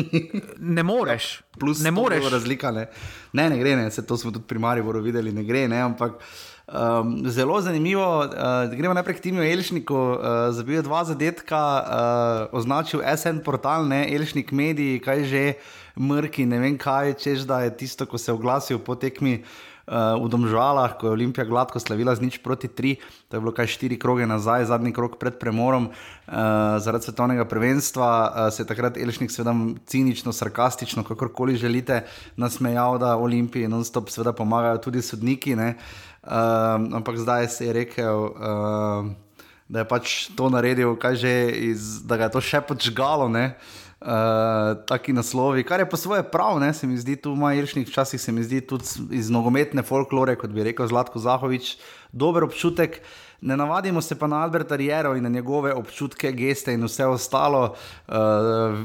ne moreš. plus ne moreš. Razlika, ne. ne, ne gre, ne. Se to smo tudi pri Mariboru videli, ne gre, ne, ampak. Um, zelo zanimivo, uh, gremo najprej k Timiju Elšniku, uh, zabil je dva zadetka, uh, označil SN portal, ne Elšnik mediji, kaj že, mrki, ne vem kaj, češ da je tisto, ko se je oglasil po tekmi uh, v Domžalah, ko je Olimpija gladko slavila z nič proti tri, to je bilo kaj štiri kroge nazaj, zadnji krok pred premorom uh, zaradi svetovnega prvenstva, uh, se je takrat Elšnik seveda cinično, sarkastično, kakorkoli želite, nasmejal, da Olimpiji non-stop seveda pomagajo tudi sodniki. Um, ampak zdaj se je rekel, um, da je pač to naredil, kaj že, iz, da ga je to še počgalo. Ne? Uh, taki naslovi, kar je po svoje prav, ne, se mi zdi tu, moj iršnik, včasih se mi zdi tudi iz nogometne folklore, kot bi rekel Zlatko Zahovič, dober občutek. Ne navadimo se pa na Alberta Riero in na njegove občutke, geste in vse ostalo. Uh,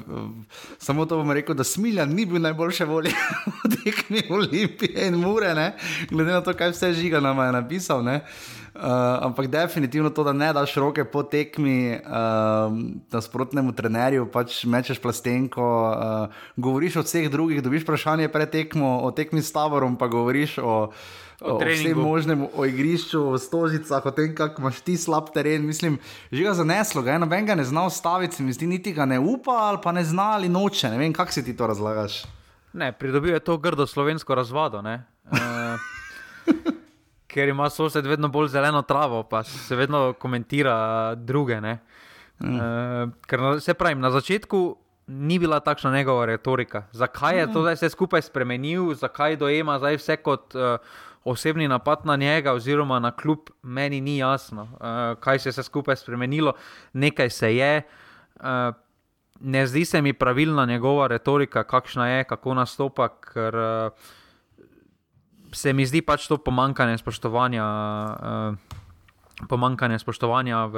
samo to bom rekel, da Smiljan ni bil najboljše volje v tekmi Olimpije in Mure, ne? glede na to, kaj vse žiga nam je napisal. Ne? Uh, ampak definitivno to, da ne daš roke po tekmi uh, nasprotnemu trenerju, pač mečeš plastenko, uh, govoriš o vseh drugih, dobiš vprašanje pred tekmo, o tekmi s taborom, pa govoriš o, o, o vsem možnem, o igrišču, o stožicah, o tem, kako imaš ti slab teren. Mislim, že ga zaneslo, ga noben ga ne zna ustaviti, se mi zdi, niti ga ne upa ali pa ne zna ali noče. Ne vem, kako si ti to razlagaš. Ne, pridobil je to grdo slovensko razvado. ne. Eh, Ker ima sosed vedno bolj zeleno travo, pa se vedno komentira druge. ne. Eh, Ker na, se pravi, na začetku ni bila takšna njegova retorika. Zakaj je to zdaj vse skupaj spremenil, zakaj dojema zdaj vse kot uh, osebni napad na njega, oziroma na klub, meni ni jasno, uh, kaj se je vse skupaj spremenilo. Nekaj se je. Uh, ne zdi se mi pravilna njegova retorika, kakšna je, kako nastopa, ker uh, se mi zdi pač to pomankanje spoštovanja. Uh, Pomankanje spoštovanja v,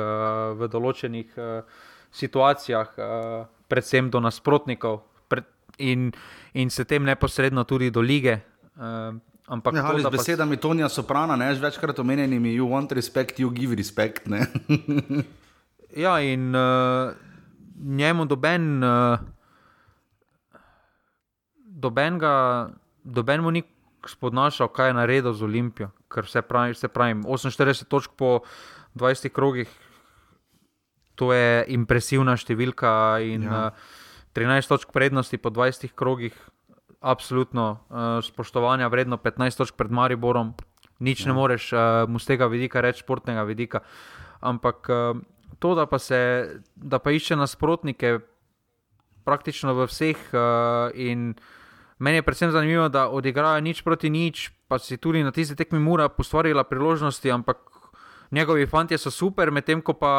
v določenih uh, situacijah, uh, predvsem do nasprotnikov, pred, in, in se tem neposredno tudi do lige. Uh, ampak Ja, to, z da pa- besedami Tonija Soprana, ne, večkrat omenjenimi, you want respect, you give respect. Ja, in uh, njemu doben, uh, doben, ga, doben mu ni spodnašal, kaj je naredil z Olimpijo. Ker se pravi, se pravi 48 točk po 20 krogih, to je impresivna številka. In, Ja. uh, 13 točk prednosti po 20 krogih, absolutno uh, spoštovanja vredno, 15 točk pred Mariborom, nič ja. ne moreš uh, mu z tega vidika reči, športnega vidika. Ampak uh, to, da pa, se, da pa išče nasprotnike praktično v vseh. Uh, in meni je predvsem zanimivo, da odigrajo nič proti nič, pa si tudi na tisti tekmi mura postvarila priložnosti, ampak njegovi fanti so super, medtem ko pa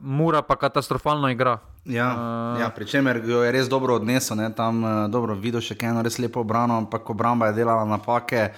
mura pa katastrofalno igra. Ja, uh, ja, pri čemer jo je res dobro odnesel, ne? tam uh, dobro videl še eno res lepo obrano, ampak obramba je delala napake.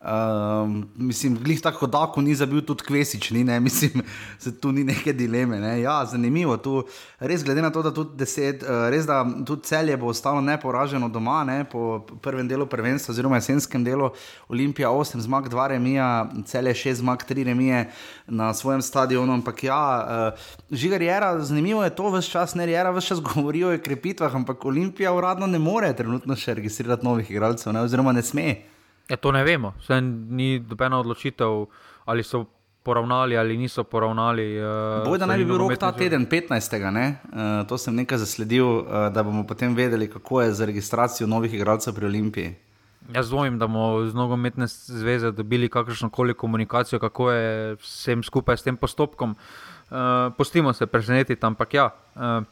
Um, mislim, glih tako da, ko ni zabil tudi Kvesič, ni, ne, mislim, se tu ni neke dileme. Ne. Ja, zanimivo, tu res glede na to, da tudi deset, uh, res da tudi celje bo ostalo neporaženo doma, ne, po prvem delu prvenstva, oziroma jesenskem delu Olimpija 8 zmag, 2 remija, celje 6 zmag, 3 remije na svojem stadionu, ampak ja, uh, žigar Jera, zanimivo je to, vse čas ne Jera, vse čas govori o krepitvah, ampak Olimpija uradno ne more trenutno še registrirati novih igralcev, ne, oziroma ne sme. Ja, to ne vemo, Saj ni dobena odločitev, ali so poravnali ali niso poravnali. Uh, Bojda naj bi bil rok ta teden, 15. Uh, to sem nekaj zasledil, uh, da bomo potem vedeli, kako je z registracijo novih igralcev pri Olimpiji. Jaz dvomim, da bomo z nogometne zveze dobili kakršno koli komunikacijo, kako je vsem skupaj s tem postopkom. Uh, pustimo se presenetiti, ampak ja. Uh,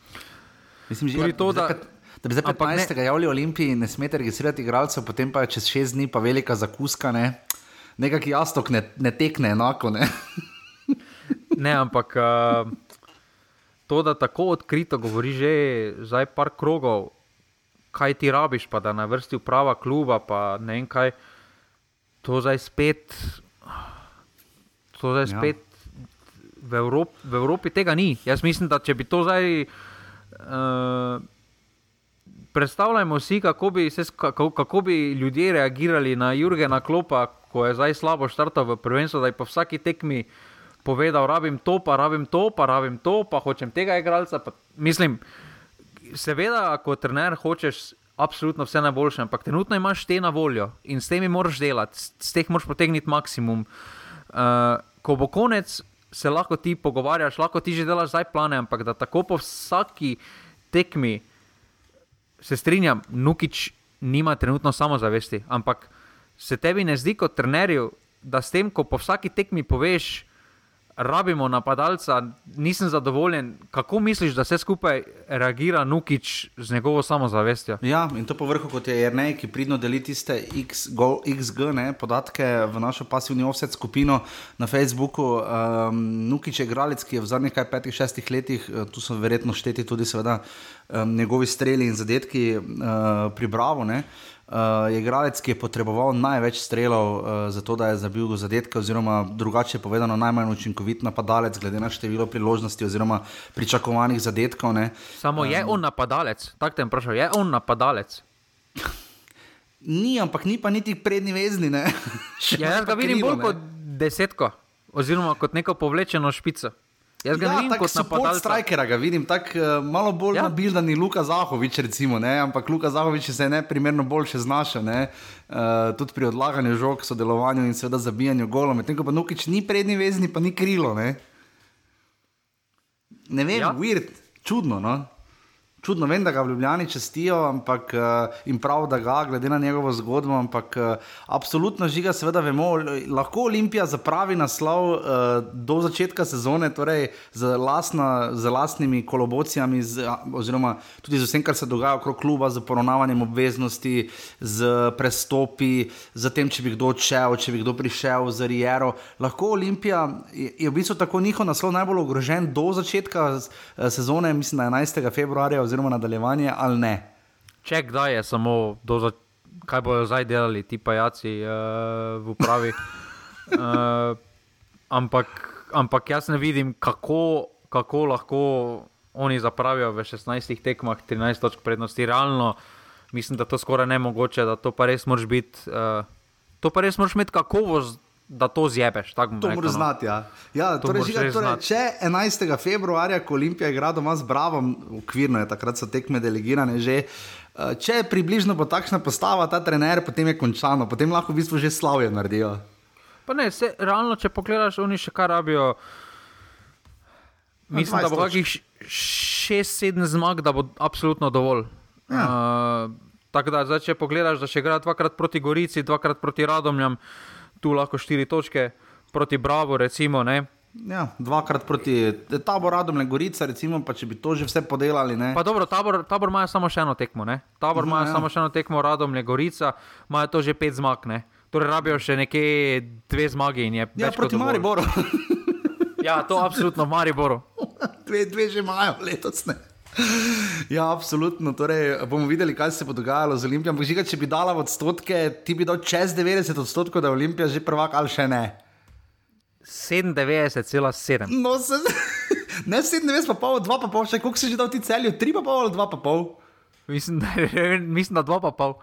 Mislim, že to, da. Da bi zdaj 15. javljali Olimpiji, ne smete registrirati igralcev, potem pa čez 6 dni pa velika zakuska, ne? nekakšen jastok ne, ne tekne enako. Ne, ne ampak uh, to, da tako odkrito govori že zdaj par krogov, kaj ti rabiš, pa da na vrsti uprava kluba, pa ne vem kaj, to zdaj spet. To zdaj ja. spet v, Evrop, v Evropi tega ni. Jaz mislim, da če bi to zdaj. Uh, Predstavljajmo si, kako bi, se, kako, kako bi ljudje reagirali na Jurgena Klopa, ko je zdaj slabo štartal v prvenstvu, da je po vsaki tekmi povedal: rabim to, pa rabim to, pa rabim to, pa hočem tega igralca. Pa, mislim, seveda, kot trener hočeš absolutno vse najboljše, ampak trenutno imaš te na voljo in s temi moraš delati, s teh moraš potegniti maksimum. Uh, ko bo konec, se lahko ti pogovarjaš, lahko ti že delaš zdaj plane, ampak da tako po vsaki tekmi se strinjam, Nukič nima trenutno samozavesti, ampak se tebi ne zdi kot trenerju, da s tem, ko po vsaki tekmi poveš, rabimo napadalca, nisem zadovoljen. Kako misliš, da se skupaj reagira Nukič z njegovo samozavestjo? Ja, in to povrhu, kot je Jrnej, ki pridno deli tiste X, go, XG ne, podatke v našo pasivni offset skupino na Facebooku. Um, Nukič je igralec, ki je v zadnjih kaj petih, šestih letih, tu so verjetno šteti tudi seveda um, njegovi streli in zadetki uh, pri Bravo. Ne. Uh, je igralec, ki je potreboval največ strelov, uh, zato da je zabil zadetke, oziroma drugače povedano, najmanj učinkovit napadalec, glede na število priložnosti oziroma pričakovanih zadetkov. Ne. Samo um, je on napadalec, tako te vprašam, je on napadalec. Ni, ampak ni pa niti prednji vezni. ja, jaz ga vidim bolj ne. kot desetko, oziroma kot neko povlečeno špico. Jaz ga ja, ne vidim kot napadalca. Strikera ga vidim, tako uh, malo bolj ja. nabildan je Luka Zahovič, recimo, ne? ampak Luka Zahovič se je neprimerno boljše znašel, ne? uh, tudi pri odlaganju žog, sodelovanju in seveda zabijanju golov. Medtem ko pa Nukič ni prednji vezni, pa ni krilo. Ne, ne vem, ja. weird, čudno. No? Čudno, vem, da ga v Ljubljani čestijo ampak, uh, in prav, da ga, glede na njegovo zgodbo. Ampak uh, absolutno žiga, seveda vemo, lahko Olimpija zapravi naslov uh, do začetka sezone, torej z, lastna, z lastnimi kolobocijami, z, oziroma tudi z vsem, kar se dogaja okrog kluba, z poravnavanjem obveznosti, z prestopi, z tem, če bi kdo odšel, če bi kdo prišel z Riero. Lahko Olimpija je, je v bistvu tako njihov naslov najbolj ogrožen do začetka sezone, mislim, 11. februarja oziroma nadaljevanje ali ne. Če kdaj je samo do začetka, kaj bodo zdaj delali ti pajaci uh, v upravi. uh, ampak, ampak jaz ne vidim, kako, kako lahko oni zapravijo v 16 tekmah 13 točk prednosti. Realno mislim, da to skoraj ne mogoče, da to pa res moraš biti. Uh, To pa res moraš imeti kakovost, da to zjebeš. To moraš no. znati. Ja. Ja, torej, žiga, torej, če 11. februarja, ko Olimpija igra doma z Bravom, ukvirno je takrat so tekme delegirane že. Če približno bo takšna postava, ta trener, potem je končano, potem lahko v bistvu že slavijo naredijo. Pa ne, se, realno, če pogledaš, oni še kar rabijo. Mislim, da bo 20 točk. kakih 6-7 zmag, da bo absolutno dovolj. Ja. Uh, tako da, zdaj, če pogledaš, da še igra dvakrat proti Gorici, dvakrat proti Radomljam, tu lahko 4 točke, proti Bravo, recimo. Ne? Ja, dvakrat proti tabor Radom le Gorica, recimo, pa če bi to že vse podelali. Ne? Pa dobro, tabor, tabor ima samo še eno tekmo. Ne? Tabor ima Ja, ja. samo še eno tekmo, Radom je Gorica, ima to že pet zmag. Ne? Torej, rabijo še nekje dve zmagi in je. Ja, proti. Mariboru. Ja, to absolutno Mariboru. dve, dve že imajo letos. Ne? Ja, absolutno. Torej, bomo videli, kaj se bo dogajalo z Olimpijo. Ampak, žiga, če bi dala odstotke, ti bi dal čez 90 odstotkov, da je Olimpija že prvak ali še ne. 97,7. No, se, ne 97, pa pol, 2 pa pol, še koliko si že dal ti celju, 3 pa pol ali 2 pa pol. Mislim, da, mislim, da dva pa pol.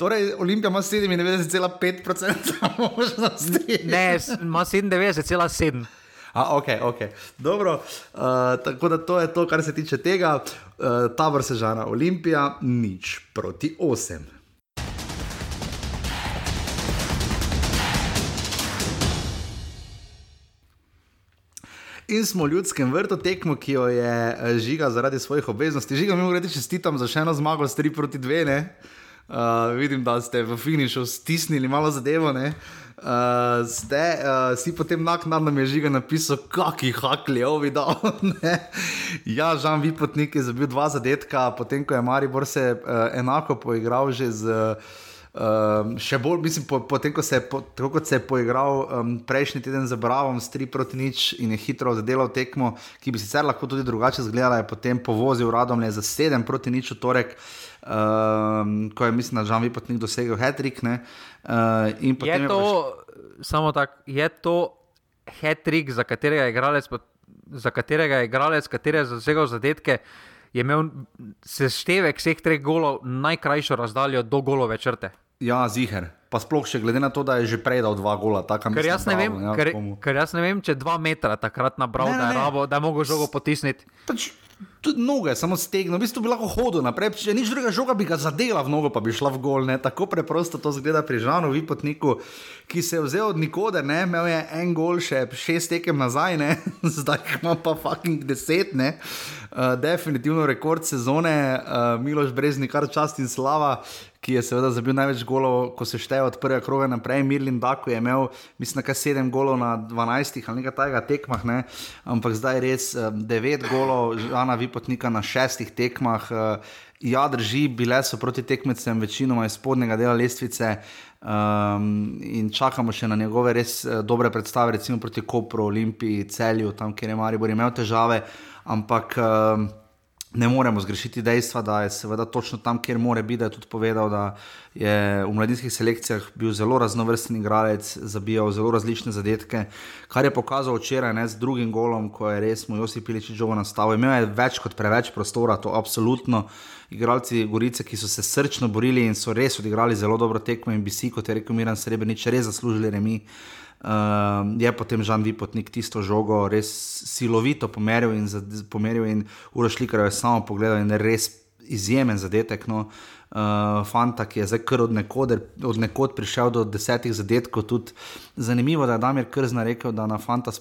Torej, Olimpija ima 97,5% možnosti. Ne, ima 97,7. A, ok, ok. Dobro, uh, tako da to je to, kar se tiče tega. Uh, tabor sežana Olimpija, nič proti 8. In smo v ljudskem vrtu tekmo, ki jo je eh, žiga zaradi svojih obveznosti. Žiga, mi reči čestitam za še eno zmago s 3 proti 2. Ne? Uh, vidim, da ste v finišu stisnili malo zadevo. ne. Uh, ste, uh, si potem naknadno mi je žiga napisal, kaki hakli, ovi ne. ja, Žan Vipotnik je zabil dva zadetka, potem ko je Maribor se uh, enako poigral že z. Um, še bolj, mislim, po, potem, ko se je, po, tako kot se je poigral um, prejšnji teden z Bravom, s 3 proti nič in je hitro zadelal tekmo, ki bi sicer lahko tudi drugače izgledala, je potem povozil radom le za 7 proti nič v torek, um, ko je, mislim, da Žan Vipotnik dosegel hat-trick. Uh, in Je potem to, samo tako, je to hat-trick, za katerega je igralec, za katerega je igralec, kateri je zasegal zadetke, je imel seštevek vseh treh golov najkrajšo razdaljo do golove črte. Ja, ziger. Pa sploh še glede na to, da je že prej dal dva gola. Taka, Ker jaz, ne vem, ja, ker, komu. ker jaz ne vem, če dva metra takrat nabral, Ne, ne, da je, ne. rabo, da je mogel žogo potisniti. Pač, tudi noge, samo stegnil, v bistvu bi lahko hodil naprej, če nič drugega žoga bi ga zadela v nogo, pa bi šla v gol. Ne? Tako preprosto to zgleda pri Žanu Vipotniku, ki se je vzel od nikode, ne? imel je en gol, še šest tekem nazaj, ne? zdaj ima pa fucking deset. Ne? Uh, definitivno rekord sezone, uh, Miloš Brezni, kar čast in slava. Ki je seveda zabil največ golov, ko se šteje od prvega kroga naprej. Mirlin Daku je imel, mislim, kar 7 golov na 12 ali nekaj takega tekmah, ne? ampak zdaj res 9 golov, Žana Vipotnika na 6 tekmah. eh, Ja, drži, bile so proti tekmecem večinoma iz spodnjega dela lestvice. Um, in čakamo še na njegove res uh, dobre predstave, recimo proti Kopru, Olimpiji, Celju, tam, kjer je Maribor imel težave. Ampak um, ne moremo zgrešiti dejstva, da je seveda točno tam, kjer mora biti. Da je tudi povedal, da je v mladinskih selekcijah bil zelo raznovrsten igralec, zabijal zelo različne zadetke, kar je pokazal včeraj ne, z drugim golom, ko je res mu Josip Piličič žogo nastavil. Imel je več kot preveč prostora, to absolutno. Igralci Gorice, ki so se srčno borili in so res odigrali zelo dobro tekmo, in bi si, kot je rekel Miran Srebrenic, res zaslužili remi. Je potem Žan Vipotnik tisto žogo res silovito pomeril in, pomeril in Urošlikar je samo pogledal in res izjemen zadetek. No. Uh, fanta, ki je zdaj kar od nekod, od nekod prišel do desetih zadetkov. Tudi zanimivo, da je Damir Krzna rekel, da, na Fanta,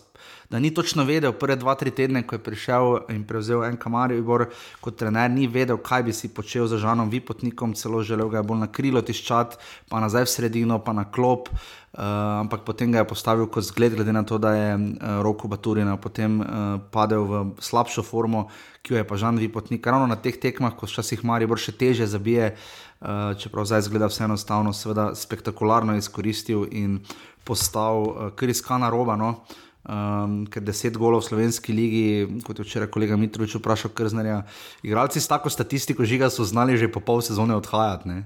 da ni točno vedel, prve dva, tri tedne, ko je prišel in prevzel en kamaribor kot trener, ni vedel, kaj bi si počel z Žanom Vipotnikom, celo želel ga je bolj na krilo tiščati, pa nazaj v sredino, pa na klop. Uh, ampak potem ga je postavil kot zgled, glede na to, da je uh, Roko Baturina potem uh, padel v slabšo formo, ki jo je pa Žan Vipotnik. Ravno na teh tekmah, ko včasih Maribor še teže zabije, uh, čeprav zdaj zgleda vse enostavno, seveda spektakularno izkoristil in postal uh, kar iskana roba. No? Um, ker deset golov v slovenski ligi, kot je včeraj kolega Mitrovič vprašal, krznarja. Igralci s tako statistiko žiga so znali že po pol sezone odhajati. Ne?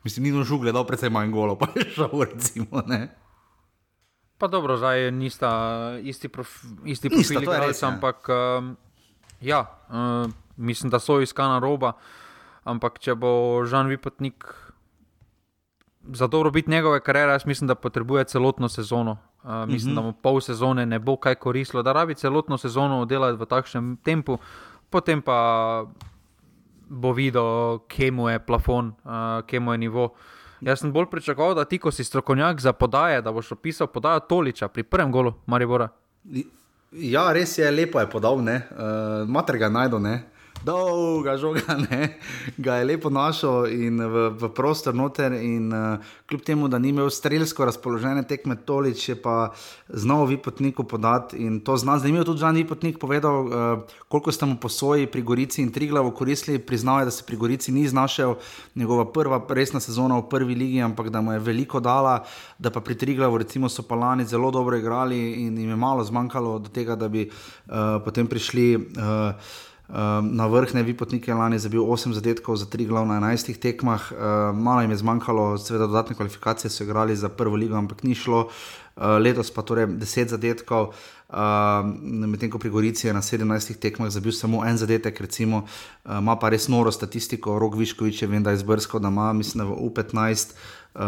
Mislim, ni nožu gledal, predvsem manj golov, pa je šel, recimo. Ne? Pa dobro, zdaj nista isti, prof, isti profil to je res, igralca, ja. ampak um, ja, uh, mislim, da so iskana roba. Ampak če bo Žan Vipotnik za dobrobit njegove kariere, jaz mislim, da potrebuje celotno sezono. Uh, mislim, uh -huh. da mu pol sezone ne bo kaj koristilo, da rabi celotno sezono oddelati v takšnem tempu, potem pa bo videl, kje mu je plafon, uh, kje mu je nivo. Jaz sem bolj pričakoval, da ti, ko si strokovnjak za podaje, da boš opisal podajo Toliča pri prvem golu Maribora. Ja, res je, lepo je podal, uh, mater ga najdo, ne dolga žoga, ne? ga je lepo našel in v, v prostor noter. In, uh, kljub temu, da ni imel strelsko razpoložene tekme, tolič je pa znal vipotniku podati in to zna. Zanimivo je tudi, da je vipotnik povedal, uh, koliko ste mu posoji pri Gorici in Triglavu koristili. Priznal je, da se pri Gorici ni znašel, njegova prva resna sezona v prvi ligi, ampak da mu je veliko dala, da pa pri Triglavu recimo so pa lani zelo dobro igrali in jim je malo zmanjkalo do tega, da bi uh, potem prišli. Uh, Um, na vrh ne vi potniki lani za bil 8 zadetkov za 3 glavna 11 tekmah, uh, malo jim je zmanjkalo, seveda dodatne kvalifikacije so igrali za prvo ligo, ampak ni šlo. Uh, letos pa torej 10 zadetkov, uh, medtem ko pri Gorici je na 17 tekmah zabil samo en zadetek, recimo, uh, ima pa res noro statistiko, Rok Viškovič je vem, da je izbrskal, da ima, mislim, v U15. Uh,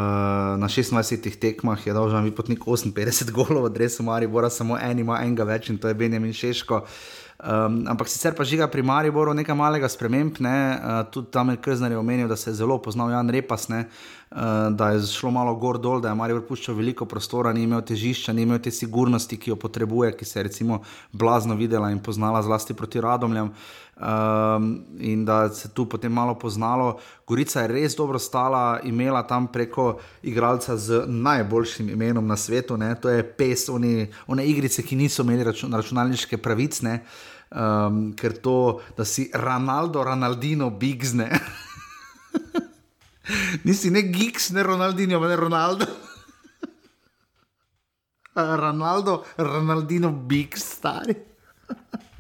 na 26 tekmah je dal že vi potnik 58 golov, adresu Maribora, samo en ima enega več in to je Benjamin Šeško. Uh, Um, ampak sicer pa žiga pri Mariboru nekaj malega sprememb, ne? uh, tudi tam je Krznar omenil, da se je zelo poznal Jan Repas, ne? uh, da je šlo malo gor dol, da je Maribor puščal veliko prostora, ni imel težišča, ni imel te sigurnosti, ki jo potrebuje, ki se je recimo blazno videla in poznala zlasti proti Radomljam. Um, in da se tu potem malo poznalo. Gorica je res dobro stala, imela tam preko igralca z najboljšim imenom na svetu, ne? to je pes, one, one igrice, ki niso imeli račun, računalniške pravice, um, ker to, da si Ronaldo, Ronaldino, Bigzne. Nisi ne Gigs, ne Ronaldino, ne Ronaldo. Ronaldo, Ronaldino, Big, stari.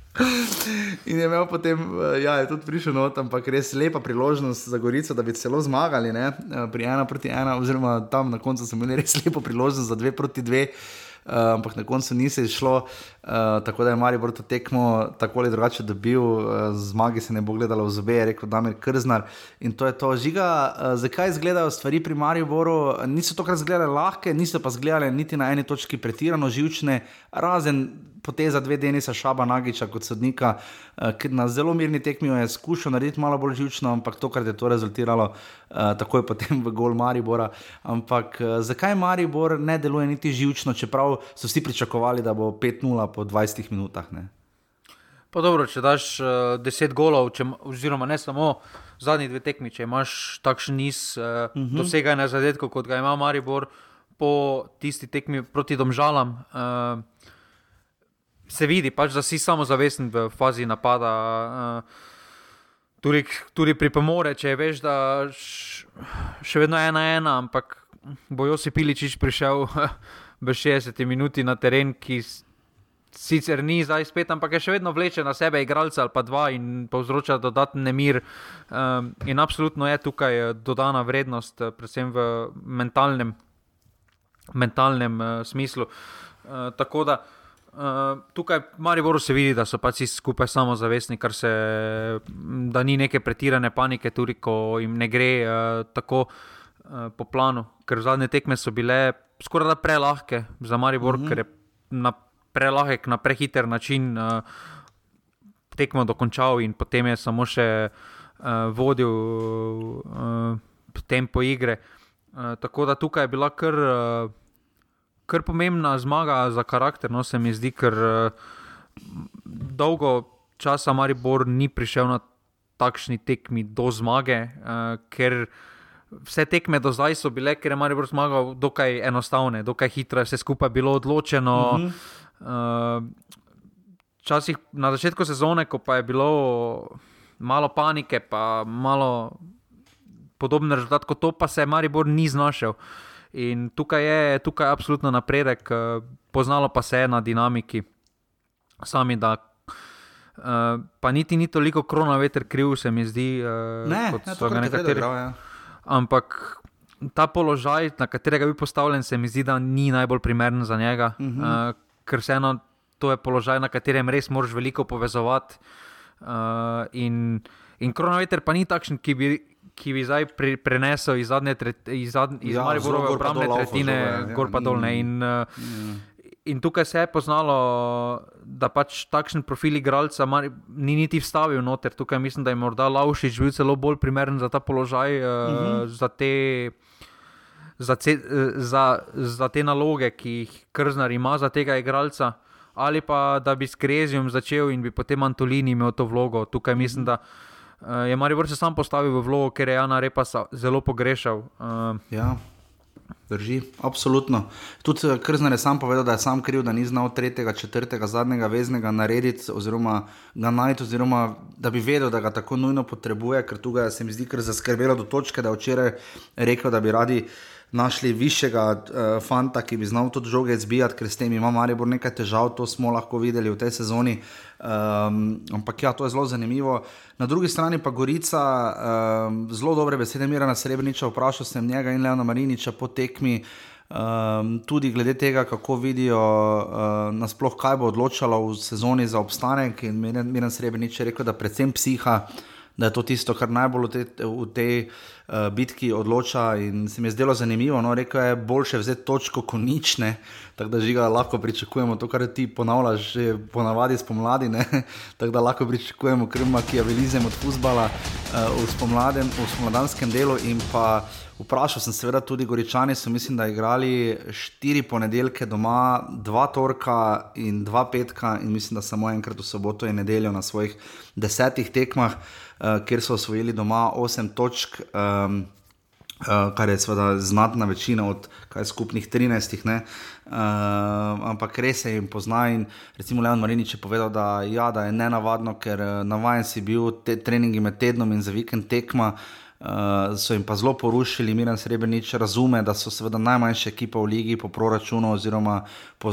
In je imel potem, eh, ja, je tudi prišel not, ampak res lepa priložnost za Gorico, da bi celo zmagali, ne? Eh, pri ena proti ena, oziroma tam na koncu smo imeli res lepo priložnost za dve proti dve. Uh, ampak na koncu ni se išlo, uh, tako da je Marijo to tekmo tako ali drugače dobil, uh, zmagi se ne bo gledalo v zobe, je rekel Damir Krznar. In to je to. Žiga, uh, zakaj izgledajo stvari pri Marijo Boru? Niso tokrat izgledale lahke, niso pa izgledale niti na eni točki pretirano živčne, razen poteza dve Denisa Šaba Nagiča kot sodnika, uh, ki na zelo mirni tekmi je skušal narediti malo bolj živčno, ampak to, kar je to rezultiralo, uh, tako je potem v gol Maribora. Ampak uh, zakaj Maribor ne deluje niti živčno, čeprav so vsi pričakovali, da bo 5-0 po 20 minutah? Ne? Pa dobro, če daš uh, 10 golov, če, oziroma ne samo zadnji dve tekmi, če imaš takšen niz uh, uh -huh. doseganja zadetkov, kot ga ima Maribor po tisti tekmi proti Domžalam. Uh, se vidi, pač, da si samo zavesten v fazi napada. Uh, tudi, tudi pri pomore, če veš, da š, še vedno je ena ena, ampak bojo si piličič prišel v 60 minuti na teren, ki sicer ni zdaj spet, ampak je še vedno vleče na sebe igralca ali pa dva in povzroča dodaten nemir. Um, in absolutno je tukaj eh, dodana vrednost, eh, predvsem v mentalnem, mentalnem uh, smislu. Uh, tako da uh, Uh, tukaj v Mariboru se vidi, da so pač skupaj samozavestni, se, da ni neke pretirane panike, tudi ko jim ne gre uh, tako uh, po planu. Ker zadnje tekme so bile skoraj da prelahke za Maribor, uh mhm. -huh. ker je na prelahek, na prehiter način uh, tekmo dokončal in potem je samo še uh, vodil uh, tempo igre. Uh, tako da tukaj je bila kar. Uh, kar pomembna zmaga za karakter. No, se mi zdi, ker uh, dolgo časa Maribor ni prišel na takšni tekmi do zmage, uh, ker vse tekme do zdaj so bile, ker je Maribor zmagal, dokaj enostavne, dokaj hitro, vse skupaj bilo odločeno. Uh -huh. uh, Včasih na začetku sezone, ko pa je bilo malo panike, pa malo podoben rezultat kot to, pa se je Maribor ni znašel. Uh, In tukaj je, tukaj je absolutno napredek, eh, poznalo pa se je na dinamiki, sami da. Uh, pa niti ni toliko korona veter kriv, se mi zdi, uh, ne, kot so ga nekateri. Ja. Ampak ta položaj, na katerega je bil postavljen, se mi zdi, da ni najbolj primeren za njega, uh -huh. uh, ker vseeno to je položaj, na katerem res moraš veliko povezovati. Uh, in in korona veter pa ni takšen, ki bi ki bi zdaj pri, prenesel iz zadnje tretjine, iz, zad, iz ja, Mariborove obrambne tretjine, ja. gor pa dolne. In, mm. in tukaj se je poznalo, da pač takšen profil igralca ni niti vstavil noter. Tukaj mislim, da je morda Laušič bil celo bolj primeren za ta položaj, mm -hmm. za, te, za, za, za te naloge, ki jih Krznar ima za tega igralca. ali pa da bi s Krezijom začel in bi potem Antolini imel to vlogo. Tukaj mislim, da uh, je Maribor se sam postavil v vlogo, ker je Jana Repa zelo pogrešal. Uh, ja. Drži, absolutno. Tudi eh, Krznar je sam povedal, da je sam kriv, da ni znal tretjega, četrtega, zadnjega veznega narediti, oziroma ga najti, oziroma da bi vedel, da ga tako nujno potrebuje, ker tu ga se mi zdi kar zaskrbelo do točke, da je včeraj rekel, da bi radi našli višjega uh, fanta, ki bi znal tudi žoge zbijati, ker s tem ima Maribor nekaj težav, to smo lahko videli v tej sezoni. Um, ampak ja, to je zelo zanimivo. Na drugi strani pa Gorica, um, zelo dobre besede, Mira Srebreniča, vprašal sem njega in Leona Mariniča po tekmi. Um, tudi glede tega, kako vidijo, uh, nasploh, kaj bo odločalo v sezoni za obstanek. Miren Srebrenic je rekel, da predvsem psiha, da je to tisto, kar najbolj v tej, v tej uh, bitki odloča. In se mi je zdelo zanimivo, no, rekel je, boljše vzeti točko kot nič, ne? tako da žiga lahko pričakujemo to, kar ti ponavljaš, že ponavadi spomladi, tako da lahko pričakujemo krma, ki je velizem od fusbala uh, v, v spomladanskem delu. Vprašal sem seveda tudi Goričani, so mislim, da igrali štiri ponedeljke doma, dva torka in dva petka, in mislim, da samo enkrat v soboto in nedeljo na svojih desetih tekmah. Eh, kjer so osvojili doma 8 točk, um, uh, kar je seveda znatna večina od skupnih 13. Uh, ampak res se jim pozna. In recimo Leon Marinič je povedal, da, ja, da je nenavadno, ker navaden si bil te treningi med tednom in za vikend tekma. Uh, so jim pa zelo porušili, Miren Srebrenic razume, da so seveda najmanjša ekipa v ligi po proračunu oziroma po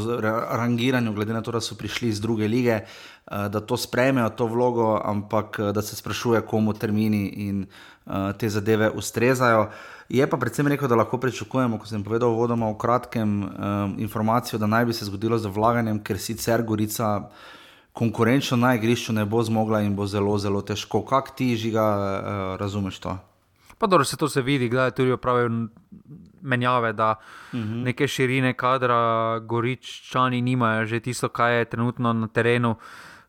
rangiranju, glede na to, da so prišli iz druge lige, uh, da to sprejmejo, to vlogo, ampak uh, da se sprašuje, komu termini in uh, te zadeve ustrezajo. Je pa predvsem rekel, da lahko pričakujemo, kot sem povedal, vodoma v kratkem um, informacijo, da naj bi se zgodilo z vlaganjem, ker sicer Gorica. Konkurenčno na igrišču ne bo zmogla in bo zelo, zelo težko. Kaj ti žiga, uh, razumeš to? Pa dobro, se to se vidi, da je tudi opravil menjave, da uh mhm. -huh. neke širine kadra, goričani nimajo, že tisto, kaj je trenutno na terenu.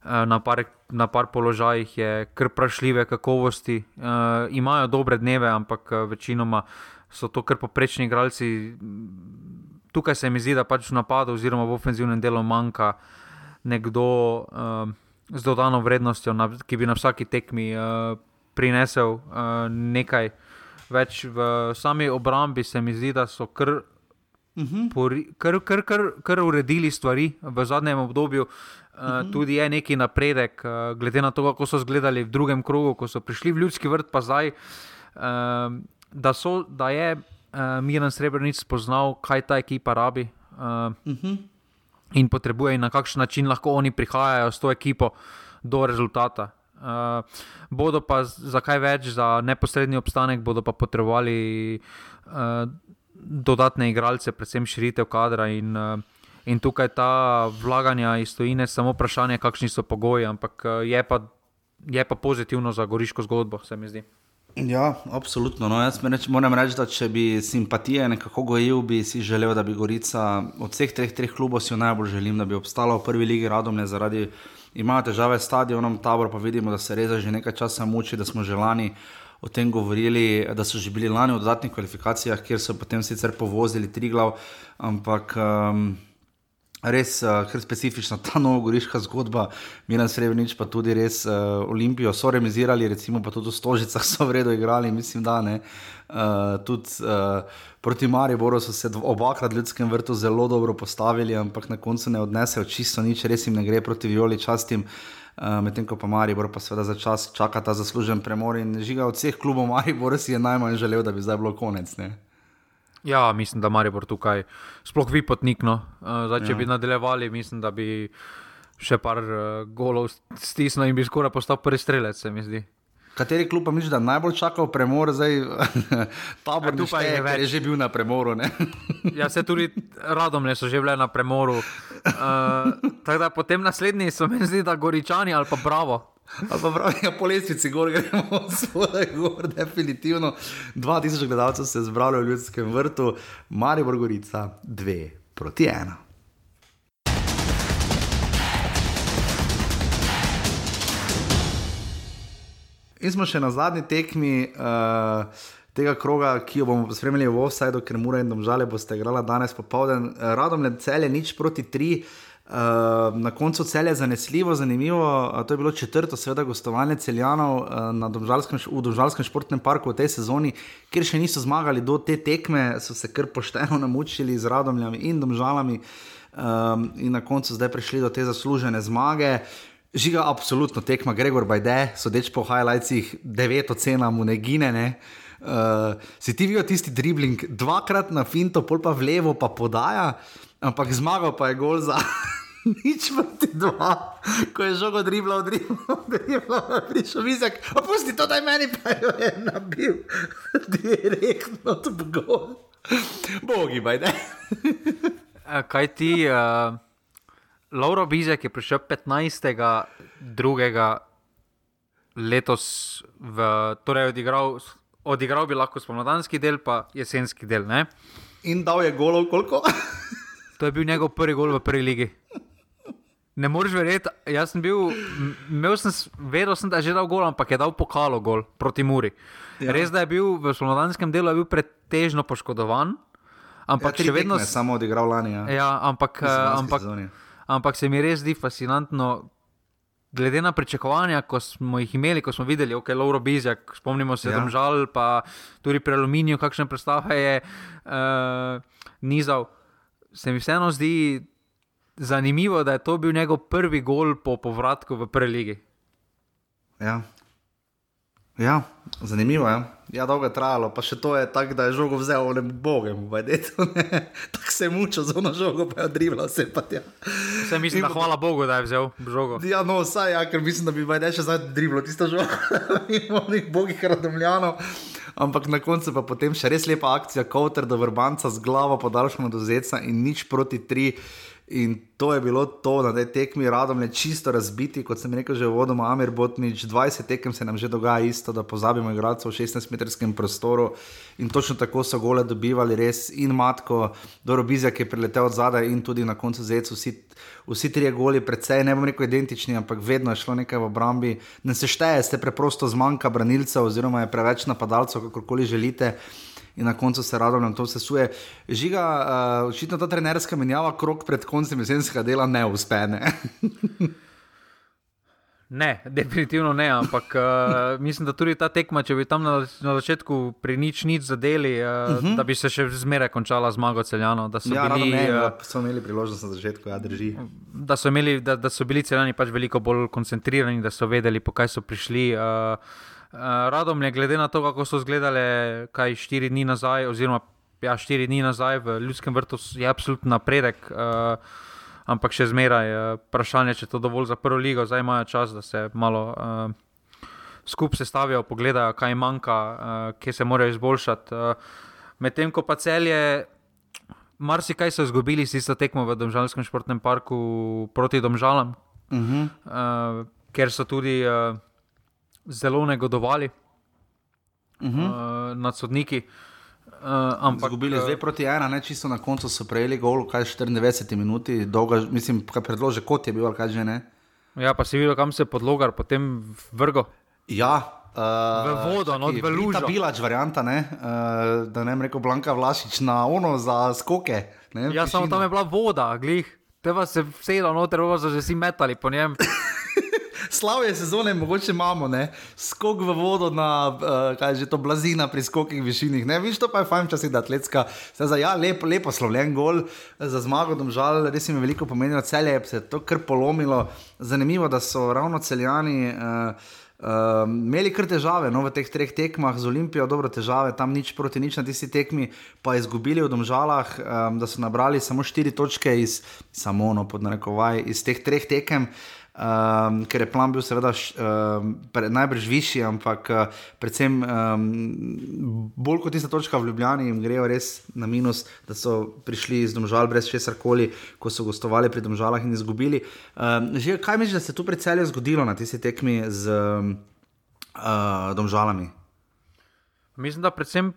Eh, na par, na par položajih je kar prašljive kakovosti, uh, imajo dobre dneve, ampak eh, večinoma so to kar poprečni igralci. Tukaj se mi zdi, da pač v napadu, oziroma v ofenzivnem delu, manjka nekdo uh, z dodano vrednostjo, na, ki bi na vsaki tekmi uh, prinesel uh, nekaj več v sami obrambi, se mi zdi, da so kar, uh mhm. -huh. pori, kar, kar, kar, kar uredili stvari v zadnjem obdobju. Uh, uh -huh. Tudi je neki napredek, uh, glede na to, kako so izgledali v drugem krogu, ko so prišli v ljudski vrt, pa zdaj, uh, da, so, da je uh, Miren Srebrenic spoznal, kaj ta ekipa rabi uh, uh -huh. in potrebuje, in na kakšen način lahko oni prihajajo s to ekipo do rezultata. Uh, bodo pa za kaj več, za neposredni obstanek, bodo pa potrebovali uh, dodatne igralce, predvsem širitev kadra. In, uh, in tukaj ta vlaganja iz Tunisa, samo vprašanje, kakšni so pogoji, ampak uh, je, pa, je pa pozitivno za goriško zgodbo, se mi zdi. Ja, absolutno. No, jaz reč, moram reči, da če bi simpatije nekako gojil, bi si želel, da bi Gorica od vseh treh, treh klubov si jo najbolj želim, da bi obstala v prvi ligi Radomlje zaradi imajo težave s stadionom, tabor pa vidimo, da se res že nekaj časa muči, da smo že lani o tem govorili, da so že bili lani v dodatnih kvalifikacijah, kjer so potem sicer povozili tri glav, ampak. Um, Res uh, specifična ta novogoriška zgodba, mi na Srebrenic pa tudi res uh, Olimpijo so remisirali, recimo pa tudi v Stožicah so vredno igrali, mislim, da ne. Uh, tudi uh, proti Mariboru so se obakrat v ljudskem vrtu zelo dobro postavili, ampak na koncu ne odnesejo čisto nič, res jim ne gre proti Violi častim. Uh, Medtem ko pa Maribor pa seveda za čas čaka ta zaslužen premor in žiga od vseh klubov Maribor si je najmanj želel, da bi zdaj bilo konec. Ne? Ja, mislim, da Maribor tukaj sploh vi potnikno. Uh, zdaj, če ja. bi nadaljevali, mislim, da bi še par uh, golov stisnil in bi skoraj postal prvi strelec, se mi zdi. Kateri klub pa misliš, da najbolj čakal premor, zdaj tabor ja, tukaj je, je že bil na premoru? ja, se tudi radom so že bili na premoru. Uh, tako da potem naslednji so mi zdi, da goričani ali pa bravo. Ali pa pravi, ja, po lestvici gor gremo, svoje gor, definitivno. 2000 gledalcev se je zbralo v ljudskem vrtu, Marijo Gorica, 2 proti 1. In smo še na zadnji tekmi uh, tega kroga, ki jo bomo spremljali v Offsideu, ker mora in domžale boste igrali danes popovdne. Radom le cel je nič proti 3. Uh, na koncu cel je zanesljivo, zanimivo. Uh, to je bilo četrto, seveda, gostovanje celjanov uh, domžalskem, v Domžalskem športnem parku v tej sezoni, kjer še niso zmagali do te tekme, so se kar pošteno namučili z radomljami in domžalami, um, in na koncu zdaj prišli do te zaslužene zmage. Žiga, absolutno tekma, Gregor Bajde, sodeč po highlightsih, devet ocena mu ne gine. Ne? Uh, si ti videl tisti dribling, dvakrat na finto, pol pa v levo, pa podaja, ampak zmagal pa je gol za. Nič proti dva, ko je žogo dribla, dribla, dribla, prišel vizek, opusti to, da je meni pa je nabil, direktno to gol. Bogi, bajde. Kaj ti, uh, Lauro Bizek je prišel 15. drugega letos, v, torej odigral, odigral bi lahko spomladanski del, pa jesenski del. Ne? In dal je golov koliko? To je bil njegov prvi gol v prvi ligi. Ne moreš verjeti, jaz sem bil, imel sem, vedel sem, da je že dal gol, ampak je dal pokalo gol proti Muri. Ja. Res, da je bil v slovenskem delu bil pretežno poškodovan, ampak ja, še vedno je samo odigral lani. Ja. Ja, ampak, ampak, ampak se mi res zdi fascinantno, glede na pričakovanja, ko smo jih imeli, ko smo videli, ok, Lauro Bizjak, spomnimo se, da Ja. je žal, pa tudi pri Aluminiju, kakšne predstave je uh, nizal. Se mi vseeno zdi zanimivo, da je to bil njegov prvi gol po povratku v prvi ligi. Ja. Ja, zanimivo je. Ja, dolgo je trajalo, pa še to je tako, da je žogo vzel, ne bogem, vajdeto. Tako se je mučil z ono žogo, pa je odrivalo vse pa tja. Vse mislim, da hvala Bogu, da je vzel žogo. Ja, no, vsaj, ja, ker mislim, da bi vajde še zdaj driblo tisto žogo, mimo onih bogih radomljanov. Ampak na koncu pa potem še res lepa akcija, Kowter do vrbanca z glavo podaljšamo do zeca in nič proti tri. In to je bilo to, na tej tekmi radom je čisto razbiti, kot sem rekel že vodoma, Amir Botnič, 20 tekem se nam že dogaja isto, da pozabimo igralcev v 16-metrskem prostoru. In točno tako so gole dobivali res in Matko, Dorobizja, ki je priletel od zadaj in tudi na koncu zec, vsi, vsi trije goli, predvsej ne bom rekel identični, ampak vedno je šlo nekaj v obrambi, ne se šteje, ste preprosto zmanjka branilcev oziroma je preveč napadalcev, kakorkoli želite in na koncu se rado nam to sesuje. Žiga, uh, očitno ta trenerska menjava krok pred koncem jesenskega dela ne uspe. Ne? Ne, definitivno ne, ampak uh, mislim, da tudi ta tekma, če bi tam na, na začetku pri nič nič zadeli, uh, uh -huh. da bi se še zmeraj končala zmago celjanov. Da so, Mhm. ja, bili, ne, uh, uh, so imeli priložnost na začetku, ja, drži. da, so imeli, da, da so bili celjani pač veliko bolj koncentrirani, da so vedeli, po kaj so prišli. Uh, uh, radom je, glede na to, kako so izgledale, kaj štiri dni nazaj, oziroma ja, štiri dni nazaj v Ljudskem vrtu, je absolutno napredek. Uh, ampak še zmeraj je vprašanje, če je to dovolj za prvo ligo, zdaj imajo čas, da se malo uh, skupaj sestavijo, pogledajo, kaj manjka, uh, kje se morajo izboljšati. Uh, Medtem ko pa celje, marsikaj so izgubili s tisto tekmo v Domžalskem športnem parku proti Domžalam, Uh -huh. uh, ker so tudi uh, zelo negodovali Uh uh, -huh. nad sodniki. Uh, ampak Zgubili eh, zdaj proti ena, ne čisto na koncu so prejeli gol, kaj 94 minut, dolga, mislim, kaj predlože kot je bil, ali kaj že ne. Ja, pa si videl, kam se je podlogar potem vrgo. Ja, uh, V vodo, no, v lužo. Ta bilač varianta, ne, uh, da ne bi rekel Blanka Vlašič na ono za skoke. Ne, Ja, samo tam je bila voda, glih. Te pa se vsedel noter, pa so že vsi metali po njem. Slavje sezone mogoče imamo, ne? skok v vodo na, uh, kaj je že to, blazina pri skokih višinih. Ne? Viš, to pa je fajn časi, da atletska. Zdaj, za, ja, lep, lepo slovljen gol eh, za zmago, domžal, res jim je veliko pomenilo, celje je se to kar polomilo. Zanimivo, da so ravno celjani. Uh, Uh, imeli kar težave no, v teh treh tekmah z Olimpijo, dobro težave, tam nič proti nič na tisti tekmi, pa izgubili v Domžalah, um, da so nabrali samo štiri točke iz, samo no, pod narekovaj, iz teh treh tekem. Um, ker je plan bil, seveda, š, um, pre, najbrž višji, ampak uh, predvsem um, bolj kot tista točka v Ljubljani, jim grejo res na minus, da so prišli iz Domžal brez česar koli, ko so gostovali pri Domžalah in izgubili. Um, že, kaj misliš, da se je tu predvsej zgodilo na tisti tekmi z um, uh, Domžalami? Mislim, da predvsem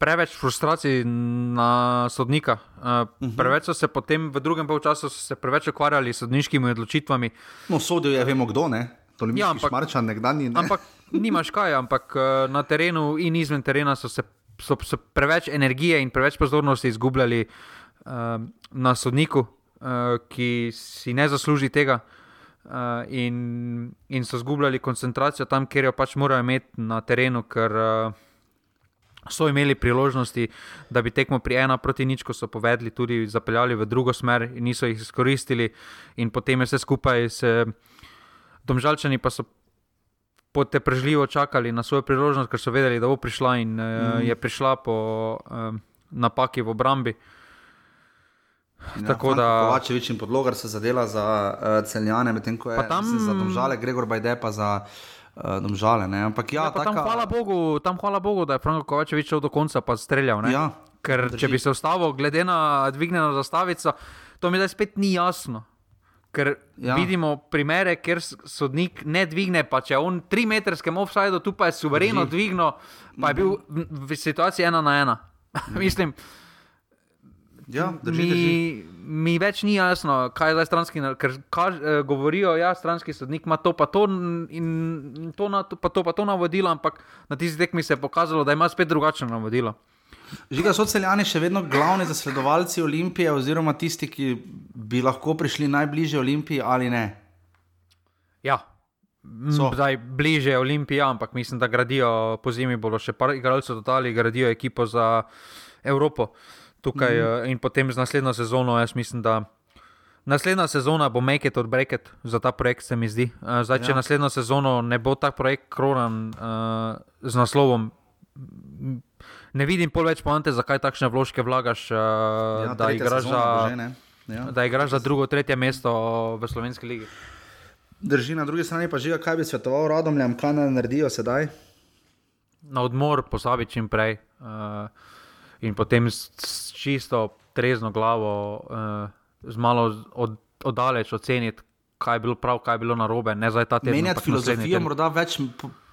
preveč frustracij na sodnika. Uh -huh. Preveč so se potem v drugem polčasu preveč ukvarjali s sodniškimi odločitvami. No, sodil je, vemo kdo, ne? To ni Ja, ja, ampak- Marčan, nekdanji. Ne? Ampak nimaš kaj, ampak uh, na terenu in izven terena so se so, so preveč energije in preveč pozornosti izgubljali uh, na sodniku. uh, ki si ne zasluži tega. Uh, in, in so zgubljali koncentracijo tam, kjer jo pač morajo imeti na terenu, ker uh, so imeli priložnosti, da bi tekmo pri ena proti nič, ko so povedali, tudi zapeljali v drugo smer in niso jih izkoristili, in potem je vse skupaj se. Domžalčani pa so poteprežljivo čakali na svojo priložnost, ker so vedeli, da bo prišla in mm. je prišla po um, napaki v obrambi. Ja, Tako da. Kovačevič in podlogar se zadela za uh, celjane, medtem ko je tam za domžale, Gregor Bajde pa za. Uh, domžale, Ampak, ja, ja, taka... tam, hvala Bogu, tam hvala Bogu, da je Franko Kovačevič šel do konca in streljal. Ja, Ker drži. če bi se ustavil, glede na dvignjeno zastavico, to mi zdaj spet ni jasno. Ker ja. vidimo primere, kjer sodnik ne dvigne, pa če on tri metrskem offsajdu, tu pa je suvereno dvignil, pa je bil v situaciji ena na ena. Mislim. Ja, drži, mi, drži. mi več ni jasno, kaj je zdaj stranski, ker kaž, eh, govorijo, da ja, stranski sodnik ima to, pa to, in to, na, pa to, pa to navodilo, ampak na tisti tekmi se je pokazalo, da ima spet drugačno navodilo. Žiga so celjani še vedno glavni zasledovalci Olimpije, oziroma tisti, ki bi lahko prišli najbližje Olimpiji ali ne? Ja. Zdaj, bliže Olimpiji, ampak mislim, da gradijo po zimi, bodo še par igralcev dodali, gradijo ekipo za Evropo. Tukaj, mm. In potem z naslednjo sezono, jaz mislim, da naslednja sezona bo make it or break it za ta projekt, se mi zdi. Eh, zdaj, če ja. naslednjo sezono ne bo ta projekt kronan uh, z naslovom ne vidim pol več poante, zakaj takšne vložke vlagaš, uh, ja, da, igraš za, ja. da igraš za drugo, tretje mesto v slovenski ligi. Drži na drugi strani, pa že kaj bi svetoval radomljam, kaj naj naredijo sedaj? Na odmor posabi čim prej uh, in potem s, s čisto trezno glavo, uh, z malo od, oddaleč oceniti, kaj je bilo prav, kaj je bilo narobe. Menjati filozofijo, morda več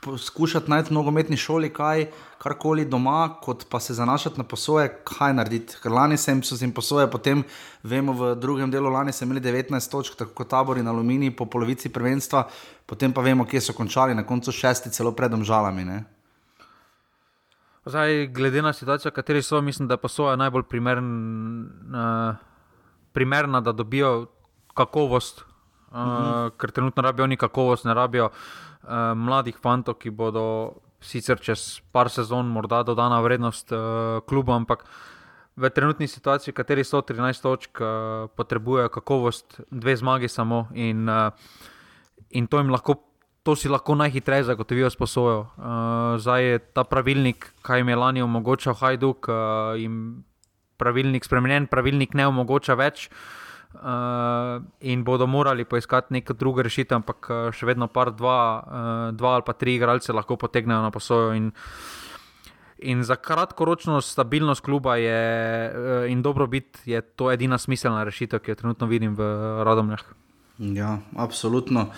poskušati najti v nogometni šoli kaj, karkoli doma, kot pa se zanašati na posoje, kaj narediti. Ker lani sem se jim posoje, potem vemo, v drugem delu lani so imeli 19 točk, tako kot tabori na Alumini po polovici prvenstva, potem pa vemo, kje so končali, na koncu šesti, celo predom žalami. Ne? Zdaj, glede na situacijo, v kateri so, mislim, da je posoja najbolj primern, uh, primerna, da dobijo kakovost, uh, uh -huh. ker trenutno rabijo oni kakovost, ne rabijo uh, mladih fantov, ki bodo sicer čez par sezon morda dodana vrednost uh, klubu, ampak v trenutni situaciji, v kateri so 13 točk, uh, potrebujejo kakovost, dve zmagi samo in, uh, in to jim lahko. To si lahko najhitreje zagotovijo s posojo. Uh, zdaj je ta pravilnik, kaj jim je lani omogočal Hajduk, uh, jim pravilnik spremenjen, pravilnik ne omogoča več. Uh, in bodo morali poiskati neko drugo rešitev, ampak še vedno par, dva, uh, dva ali pa tri igralce lahko potegnejo na posojo. In, in za kratkoročno stabilnost kluba je, uh, in dobrobit je to edina smiselna rešitev, ki jo trenutno vidim v Radomljah. Ja, absolutno.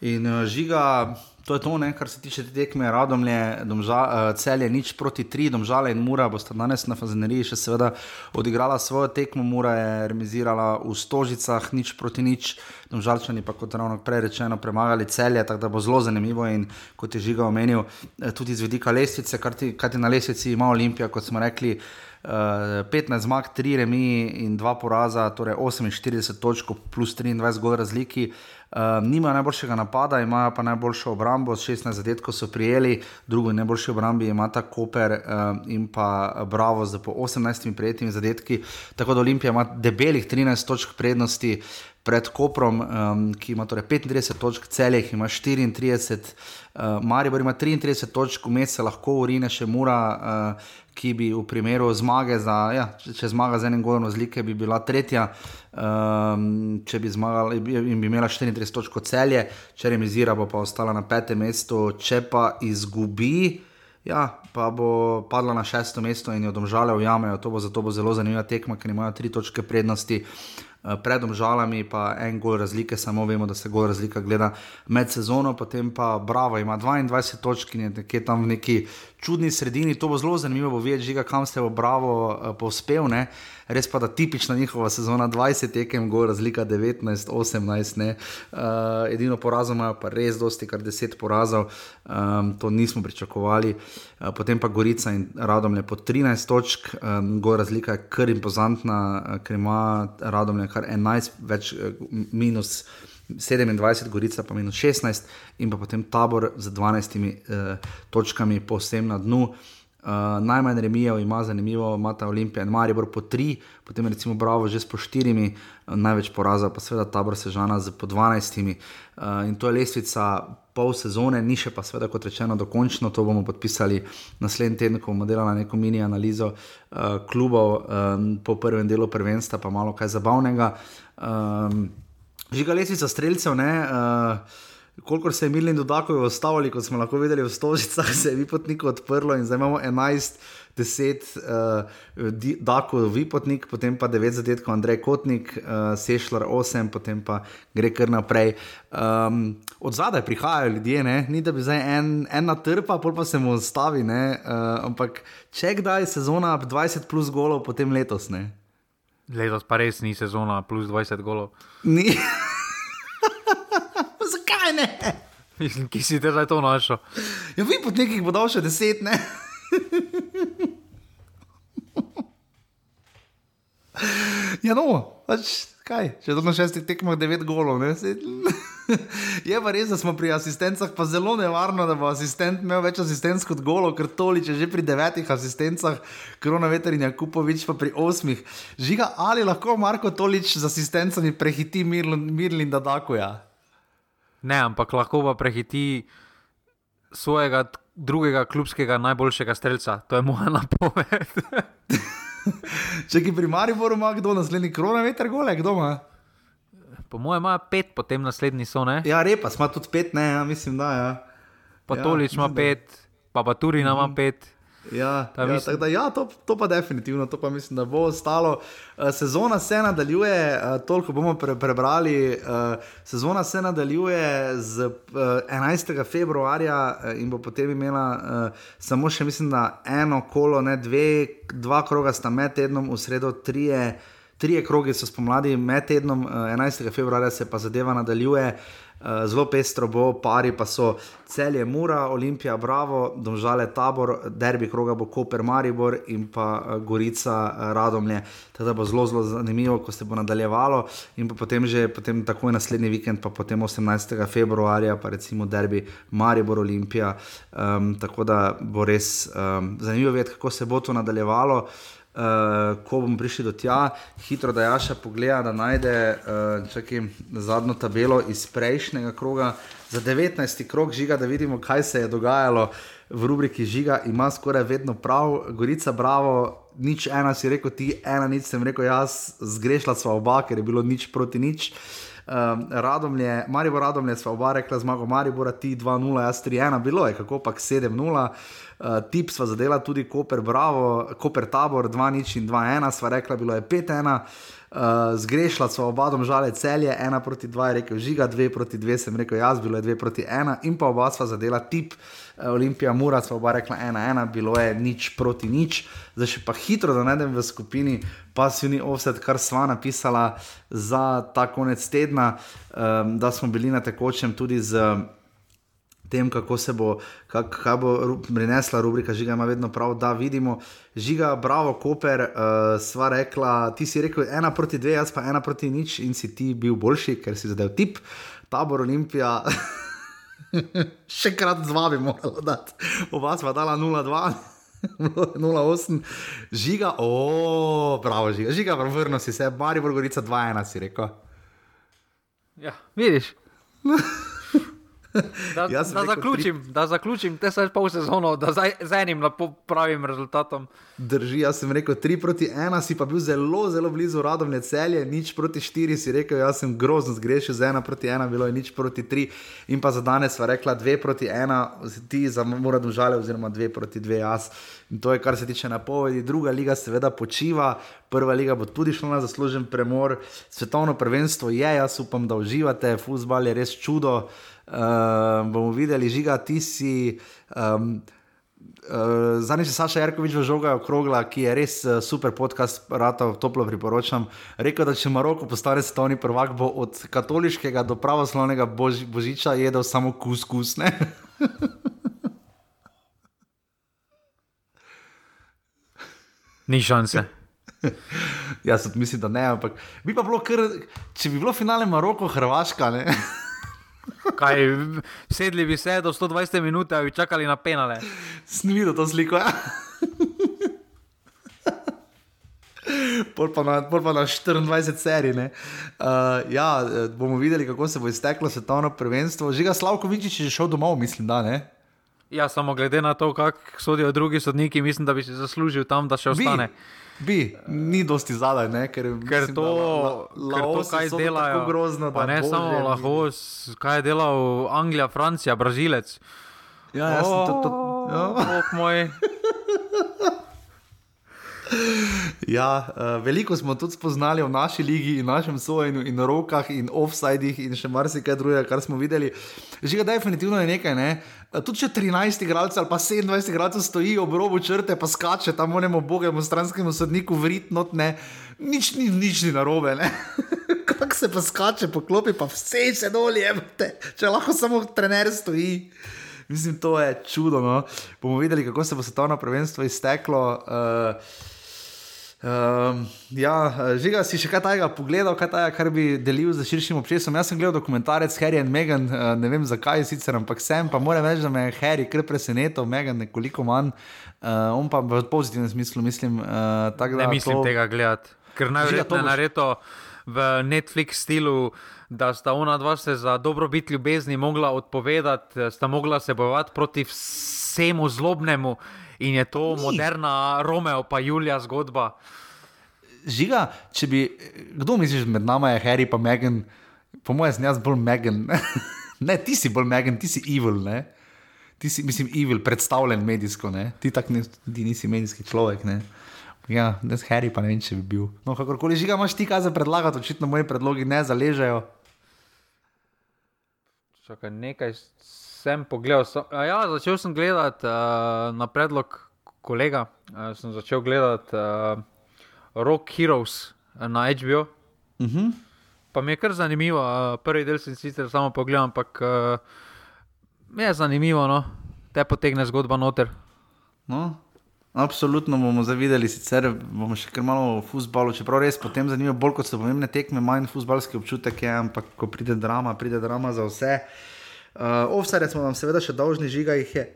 In uh, žiga. To je to, ne, kar se tiče te tekme, radomlje, domža, uh, celje, nič proti tri, domžale in mura bosta danes na Fazeneriji še seveda odigrala svojo tekmo, mura je remisirala v Stožicah, nič proti nič, domžalčani pa kot ravno prej rečeno premagali celje, tako da bo zelo zanimivo in kot je žiga omenil, eh, tudi z vidika lestvice, kar ti na lestvici ima Olimpija, kot smo rekli. Uh, 15 zmag, 3 remi in 2 poraza, torej 48 točk plus 23 gol razliki. Uh, Um, nima najboljšega napada, imajo pa najboljšo obrambo, 16 zadetkov so prijeli, drugo najboljši obrambi ima ta Koper um, in pa Bravo z po 18 prijetimi zadetki. Tako da Olimpija ima debelih 13 točk prednosti pred Koprom, um, ki ima torej 35 točk, celih ima 34, uh, Maribor ima 33 točk, vmes se lahko urine še mura. Uh, ki bi v primeru zmage, za, ja, če, če zmaga z enim golom razlike, bi bila tretja, um, če bi zmagala in bi imela 34 točk celje, če remizira, bo pa ostala na petem mestu, če pa izgubi. Ja, pa bo padla na šesto mesto in jo domžale ujamejo. To bo zato bo zelo zanimiva tekma, ker imajo tri točke prednosti. Eh, pred omžalami, pa en gol razlike, samo vemo, da se gol razlika gleda med sezono, potem pa Bravo ima 22 točk in je nekje tam v neki čudni sredini. To bo zelo zanimivo, bo videti, kam se bo Bravo uh, povspel. Ne? Res pa da tipična njihova sezona 20 tekem, gor razlika 19, 18. Uh, edino porazom imajo pa res dosti, kar 10 porazov, um, to nismo pričakovali. Uh, potem pa Gorica in Radom je po 13 točk, um, gor razlika je kar impozantna, ker ima Radom je kar 11, več minus 27, Gorica pa minus 16, in pa potem tabor z 12 uh, točkami, povsem na dnu. Uh, najmanj remijev ima, zanimivo, ima ta Olimpija in Maribor po tri, potem recimo Bravo že s po štirimi, uh, največ poraza pa seveda tabor Sežana z po dvanajstimi. Uh, in to je lestvica pol sezone, ni še pa seveda kot rečeno dokončno, to bomo podpisali naslednji teden, ko bomo delali neko mini analizo uh, klubov um, po prvem delu prvenstva, pa malo kaj zabavnega. Um, Žiga lestvica streljcev, ne. Uh, koliko se je Milin dodakov ostavili, kot smo lahko videli v Stožicah, se je Vipotnik odprlo in zdaj imamo 11, 10 uh, dakov Vipotnik, potem pa 9 zadetkov Andrej Kotnik, uh, Sešljar 8, potem pa gre kar naprej. Um, od zadaj prihajajo ljudje, ne? ni da bi zdaj en, ena trpa, pol pa se mu ustavi, uh, ampak če kdaj sezona 20 plus golov, potem letos ne. Letos pa res ni sezona plus 20 golov. Ni. Zakaj ne? Mislim, ki si te zdaj to našel. Ja, vi pot nekih bo dal še deset, ne? ja, no, pač, kaj, če to na šestih tekmah devet golov, ne? Se... Je pa res, da smo pri asistencah, pa zelo nevarno, da bo asistent imel več asistenc kot golo, ker tolič je že pri devetih asistencah, korona veter in Jakupovič pa pri osmih. Žiga, ali lahko Marko tolič z asistencami prehiti Mirlin da Dakuja? Ne, ampak lahko pa prehiti svojega drugega klubskega najboljšega streljca. To je moja napoved. Če ki pri Mariboru ima kdo naslednji korona veter gole, kdo ima? Po mojem, ima pet, potem naslednji so. Ne? Ja, repa, ima tudi pet, ne, ja, mislim, da je. Ja. Pa ja, Tolič ima pet, pa pa Turina ima mm -hmm. pet. Ja, ja, mislim... da, ja to, to pa definitivno, to pa mislim, da bo ostalo. Uh, sezona se nadaljuje, uh, toliko bomo pre, prebrali. Uh, sezona se nadaljuje z uh, 11. februarja uh, in bo potem imela uh, samo še, mislim, da eno kolo, ne dve, dva kroga sta med tednom, v sredo trije. Trije kroge so spomladi, med tednom 11. februarja se pa zadeva nadaljuje. Eh, zelo pestro bo, pari pa so celje Mura, Olimpija, Bravo, Domžale Tabor, derbi kroga bo Koper Maribor in pa eh, Gorica eh, Radomlje. Teda bo zelo, zelo zanimivo, ko se bo nadaljevalo in potem že potem takoj naslednji vikend, pa potem 18. februarja, pa recimo derbi Maribor, Olimpija. Um, tako da bo res um, zanimivo vedeti, kako se bo to nadaljevalo uh, ko bomo prišli do tja, hitro da Jaša pogleda, da najde uh, čakaj, zadnjo tabelo iz prejšnjega kroga, za 19. krog žiga, da vidimo, kaj se je dogajalo v rubriki žiga, ima skoraj vedno prav, Gorica, bravo. Nič ena si rekel, ti ena nič sem rekel, jaz zgrešila sva oba, ker je bilo nič proti nič. Um, Radomlje, Marijo Radomlje sva oba rekla zmago Maribora, ti 2-0, jaz 3-1, bilo je kako pač 7-0. Uh, tip sva zadela tudi Koper, Bravo, Koper Tabor, 2-0 in 2-1, sva rekla, bilo je 5-1. Uh, zgrešila sva oba domžale celje, 1 proti 2 je rekel žiga, 2 proti 2 sem rekel jaz, bilo je 2 proti 1 in pa oba sva zadela tip. Uh, Olimpija Mura sva oba rekla 1-1, bilo je nič proti nič. Zdaj še pa hitro, da najdem v skupini pasivni offset, kar sva napisala za ta konec tedna, um, da smo bili na tekočem tudi z tem, kako se bo, kak, kaj bo prinesla rubrika Žiga, ima vedno prav, da vidimo. Žiga, bravo, Koper, uh, sva rekla, ti si rekel ena proti dve, jaz pa ena proti nič in si ti bil boljši, ker si zadev tip, tabor Olimpija. Še krat z vami moramo dati. Oba sva dala 0-2. 0-8, žiga, o, bravo, žiga, žiga, vrno si se, Bari Borgorica 2-1 si rekel. Ja, vidiš. Da, da, zaključim, tri... da zaključim, te se pol sezono, da zdaj z enim pravim rezultatom. Drži, jaz sem rekel 3 proti 1, si pa bil zelo, zelo blizu radovne celje, nič proti 4 si rekel, jaz sem grozno zgrešil z 1 proti 1, bilo je nič proti 3 in pa za danes sva rekla 2 proti 1, ti za mora dužale oziroma 2 proti 2 jaz. In to je kar se tiče napovedi. Druga liga seveda počiva, prva liga bo tudi šla na zaslužen premor, svetovno prvenstvo je, jaz upam, da uživate, futbal je res čudo. Uh, bomo videli, žiga, ti si. Um, uh, Zadnjič je Saša Jarkovič v žogu okrogla, ki je res uh, super podcast, rado toplo priporočam. Rekel, da če Maroko postane svetovni prvak, bo od katoliškega do pravoslavnega bož, božiča jedel samo kuskus. Ni šanse. Jaz mislim, da ne, ampak bi pa bilo kar, če bi bilo finale Maroko, Hrvaška. Ne? Kaj, sedli bi se do 120 minut, da bi čakali na penale. Snimil to sliko. Ja? Pol pa, na, pol pa na 24 serij. Uh, ja, bomo videli, kako se bo izteklo svetovno prvenstvo. Žiga Slavkovič je že šel domov, mislim, da ne. Ja, samo glede na to, kako sodijo drugi sodniki, mislim, da bi si zaslužil tam, da še ostane. Bi, bi. ni dosti zadaj, ne? ker, ker mislim, to, la, la, ker to kaj delajo. Grozno, pa ne samo lahko, kaj je delal Anglija, Francija, Brazilec. Ja, jaz sem to. to ja. Oh, moj. Ja, uh, veliko smo tudi spoznali v naši ligi, in našem sojenju, in rokah, in offsajdih, in še marsikaj drugega, kar smo videli. Že ga definitivno je nekaj. Ne? Tudi če 13 igralcev ali pa 27 igralcev stoji ob robu črte, pa skače tam monemo bogemu stranskemu sodniku vritnot, ne? nič ni, nič ni narobe. Kako se pa skače po klopi, pa vse se dolje, če lahko samo trener stoji. Mislim, to je čudo. No? Bomo videli, kako se bo svetovno prvenstvo izteklo. Uh, Um, ja, žiga si še kaj tajega pogledal, kaj tajega, kar bi delil z širšim občestvom. Jaz sem gledal dokumentarec Harry and Meghan, uh, ne vem zakaj sicer, ampak sem pa moram reči, da me je Harry kar presenetil, Meghan nekoliko manj, uh, on pa v pozitivnem smislu mislim. Uh, tak, ne mislim to... tega gledati, ker najverjetneje boš... naredo v Netflix stilu. Da sta ona dva se za dobrobit ljubezni mogla odpovedati, sta mogla se bojevati proti vsemu zlobnemu, in je to Ni. moderna Romeo, pa Julija zgodba. Žiga, če bi, kdo misliš med nami, je Harry pa Megan, po mojem, sem jaz bolj Megan. ne, ti si bolj Megan, ti si evil, ne? Ti si, mislim, evil, predstavljen medijsko, ne? Ti tak ne, ti nisi medijski človek, ne? Ja, ne s Harry pa ne vem, če bi bil. No, kakorkoli žiga, imaš ti kaj za predlagati, očitno moji predlogi ne zaležejo. Čakaj, nekaj sem pogledal. So, ja, začel sem gledati uh, na predlog kolega. Uh, sem začel gledati uh, Rock Heroes na HBO. Uh mhm. -huh. Pa mi je kar zanimivo. Uh, prvi del sem sicer samo pogledal, ampak uh, je zanimivo, no? te potegne zgodba noter. No. Absolutno bomo zavideli, sicer bomo še kar malo v futbalu, čeprav res potem zanimivo, bolj kot so pomembne tekme, manj futbalski občutek je, ampak ko pride drama, pride drama za vse. Eh, uh, Offside smo vam seveda še dolžni, žiga jih je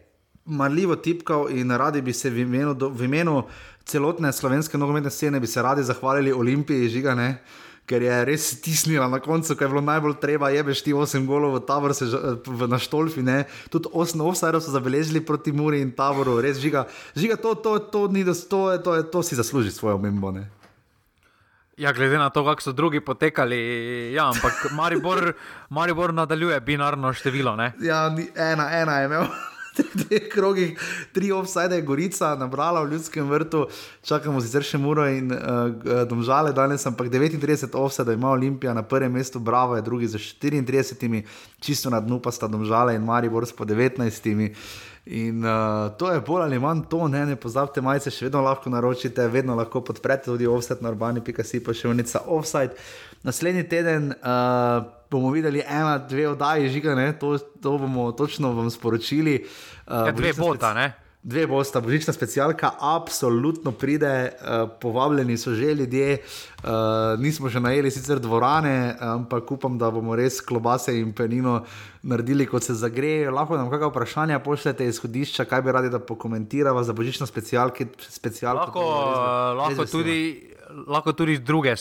marljivo tipkal in radi bi se v imenu, do, v imenu celotne slovenske nogometne scene bi se radi zahvalili Olimpiji, žigane. Ker je res stisnila na koncu, ko je bilo najbolj treba, je veš ti 8 golov v taboru, se eh, v naštolfi, ne. Tudi 8 offsajdov so zabeležili proti Muri in taboru, res žiga. Žiga, to, to, to, to, ni, to, to, to, to si zasluži svojo omembo, ne. Ja, glede na to, kako so drugi potekali, ja, ampak Maribor, Maribor nadaljuje binarno število. Ne? Ja, ena, ena je imel. Dve krogi, tri offside, Gorica, nabrala v ljudskem vrtu, čakamo sicer še Muro in uh, Domžale, danes ampak 39 offside ima Olimpija na prvem mestu, Bravo je drugi za 34, čisto na dnu pa sta Domžale in Maribor s po 19. In uh, to je bolj ali manj to, ne, ne pozabite, majice še vedno lahko naročite, vedno lahko podprete tudi offset na urbani.si, pa še unica offside. Naslednji teden uh, bomo videli ena, dve oddaji žiga, ne, to, to bomo točno vam sporočili. Uh, ja, dve bota, ne dve bosta, božična specialka, absolutno pride, uh, povabljeni so že ljudje, uh, nismo še najeli sicer dvorane, ampak upam, da bomo res klobase in penino naredili, kot se zagreje. Lahko nam kakšno vprašanje pošljete izhodišča, kaj bi radi, da pokomentiramo za božično specialko. Lahko, uh, lahko, tudi, lahko tudi druge,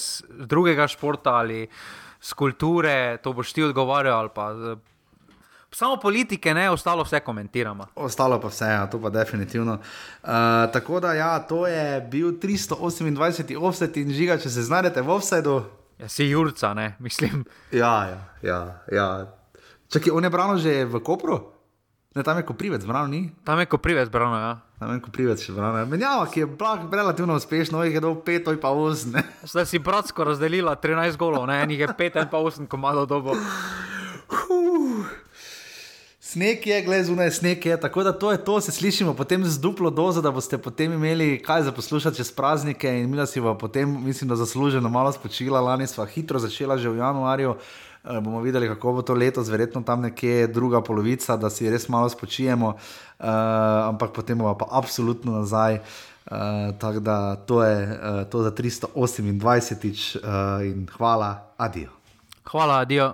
drugega športa ali skulpture, to boš ti odgovarjal. Samo politike, ne, ostalo vse komentiramo. Ostalo pa vse, ja, to pa definitivno. Uh, tako da, ja, to je bil 328. offset in žiga, če se znajdete v offsetu. Ja, si Jurca, ne, mislim. Ja, ja, ja. ja. Čakaj, on je branil že v Kopru? Ne, tam je Koprivec, branil ni? Tam je Koprivec, branil, ja. Tam je Koprivec še branil. Menjava, ki je blag, relativno uspešno, jih je 5, to je pa 8. Zdaj si bratsko razdelila 13 golov, ne, enih je 5, en pa 8, komado dobo. Sneg je, gledaj, zunaj sneg je, tako da to je to, se slišimo potem z duplo dozo, da boste potem imeli kaj za poslušati čez praznike in mi si bo potem, mislim, da zasluženo malo spočila. Lani smo hitro začela že v januarju, e, bomo videli, kako bo to letos, verjetno tam nekje druga polovica, da si res malo spočijemo, e, ampak potem bomo pa absolutno nazaj. Uh, Tako da to je uh, to za 328 uh, in hvala, adijo. Hvala, adijo.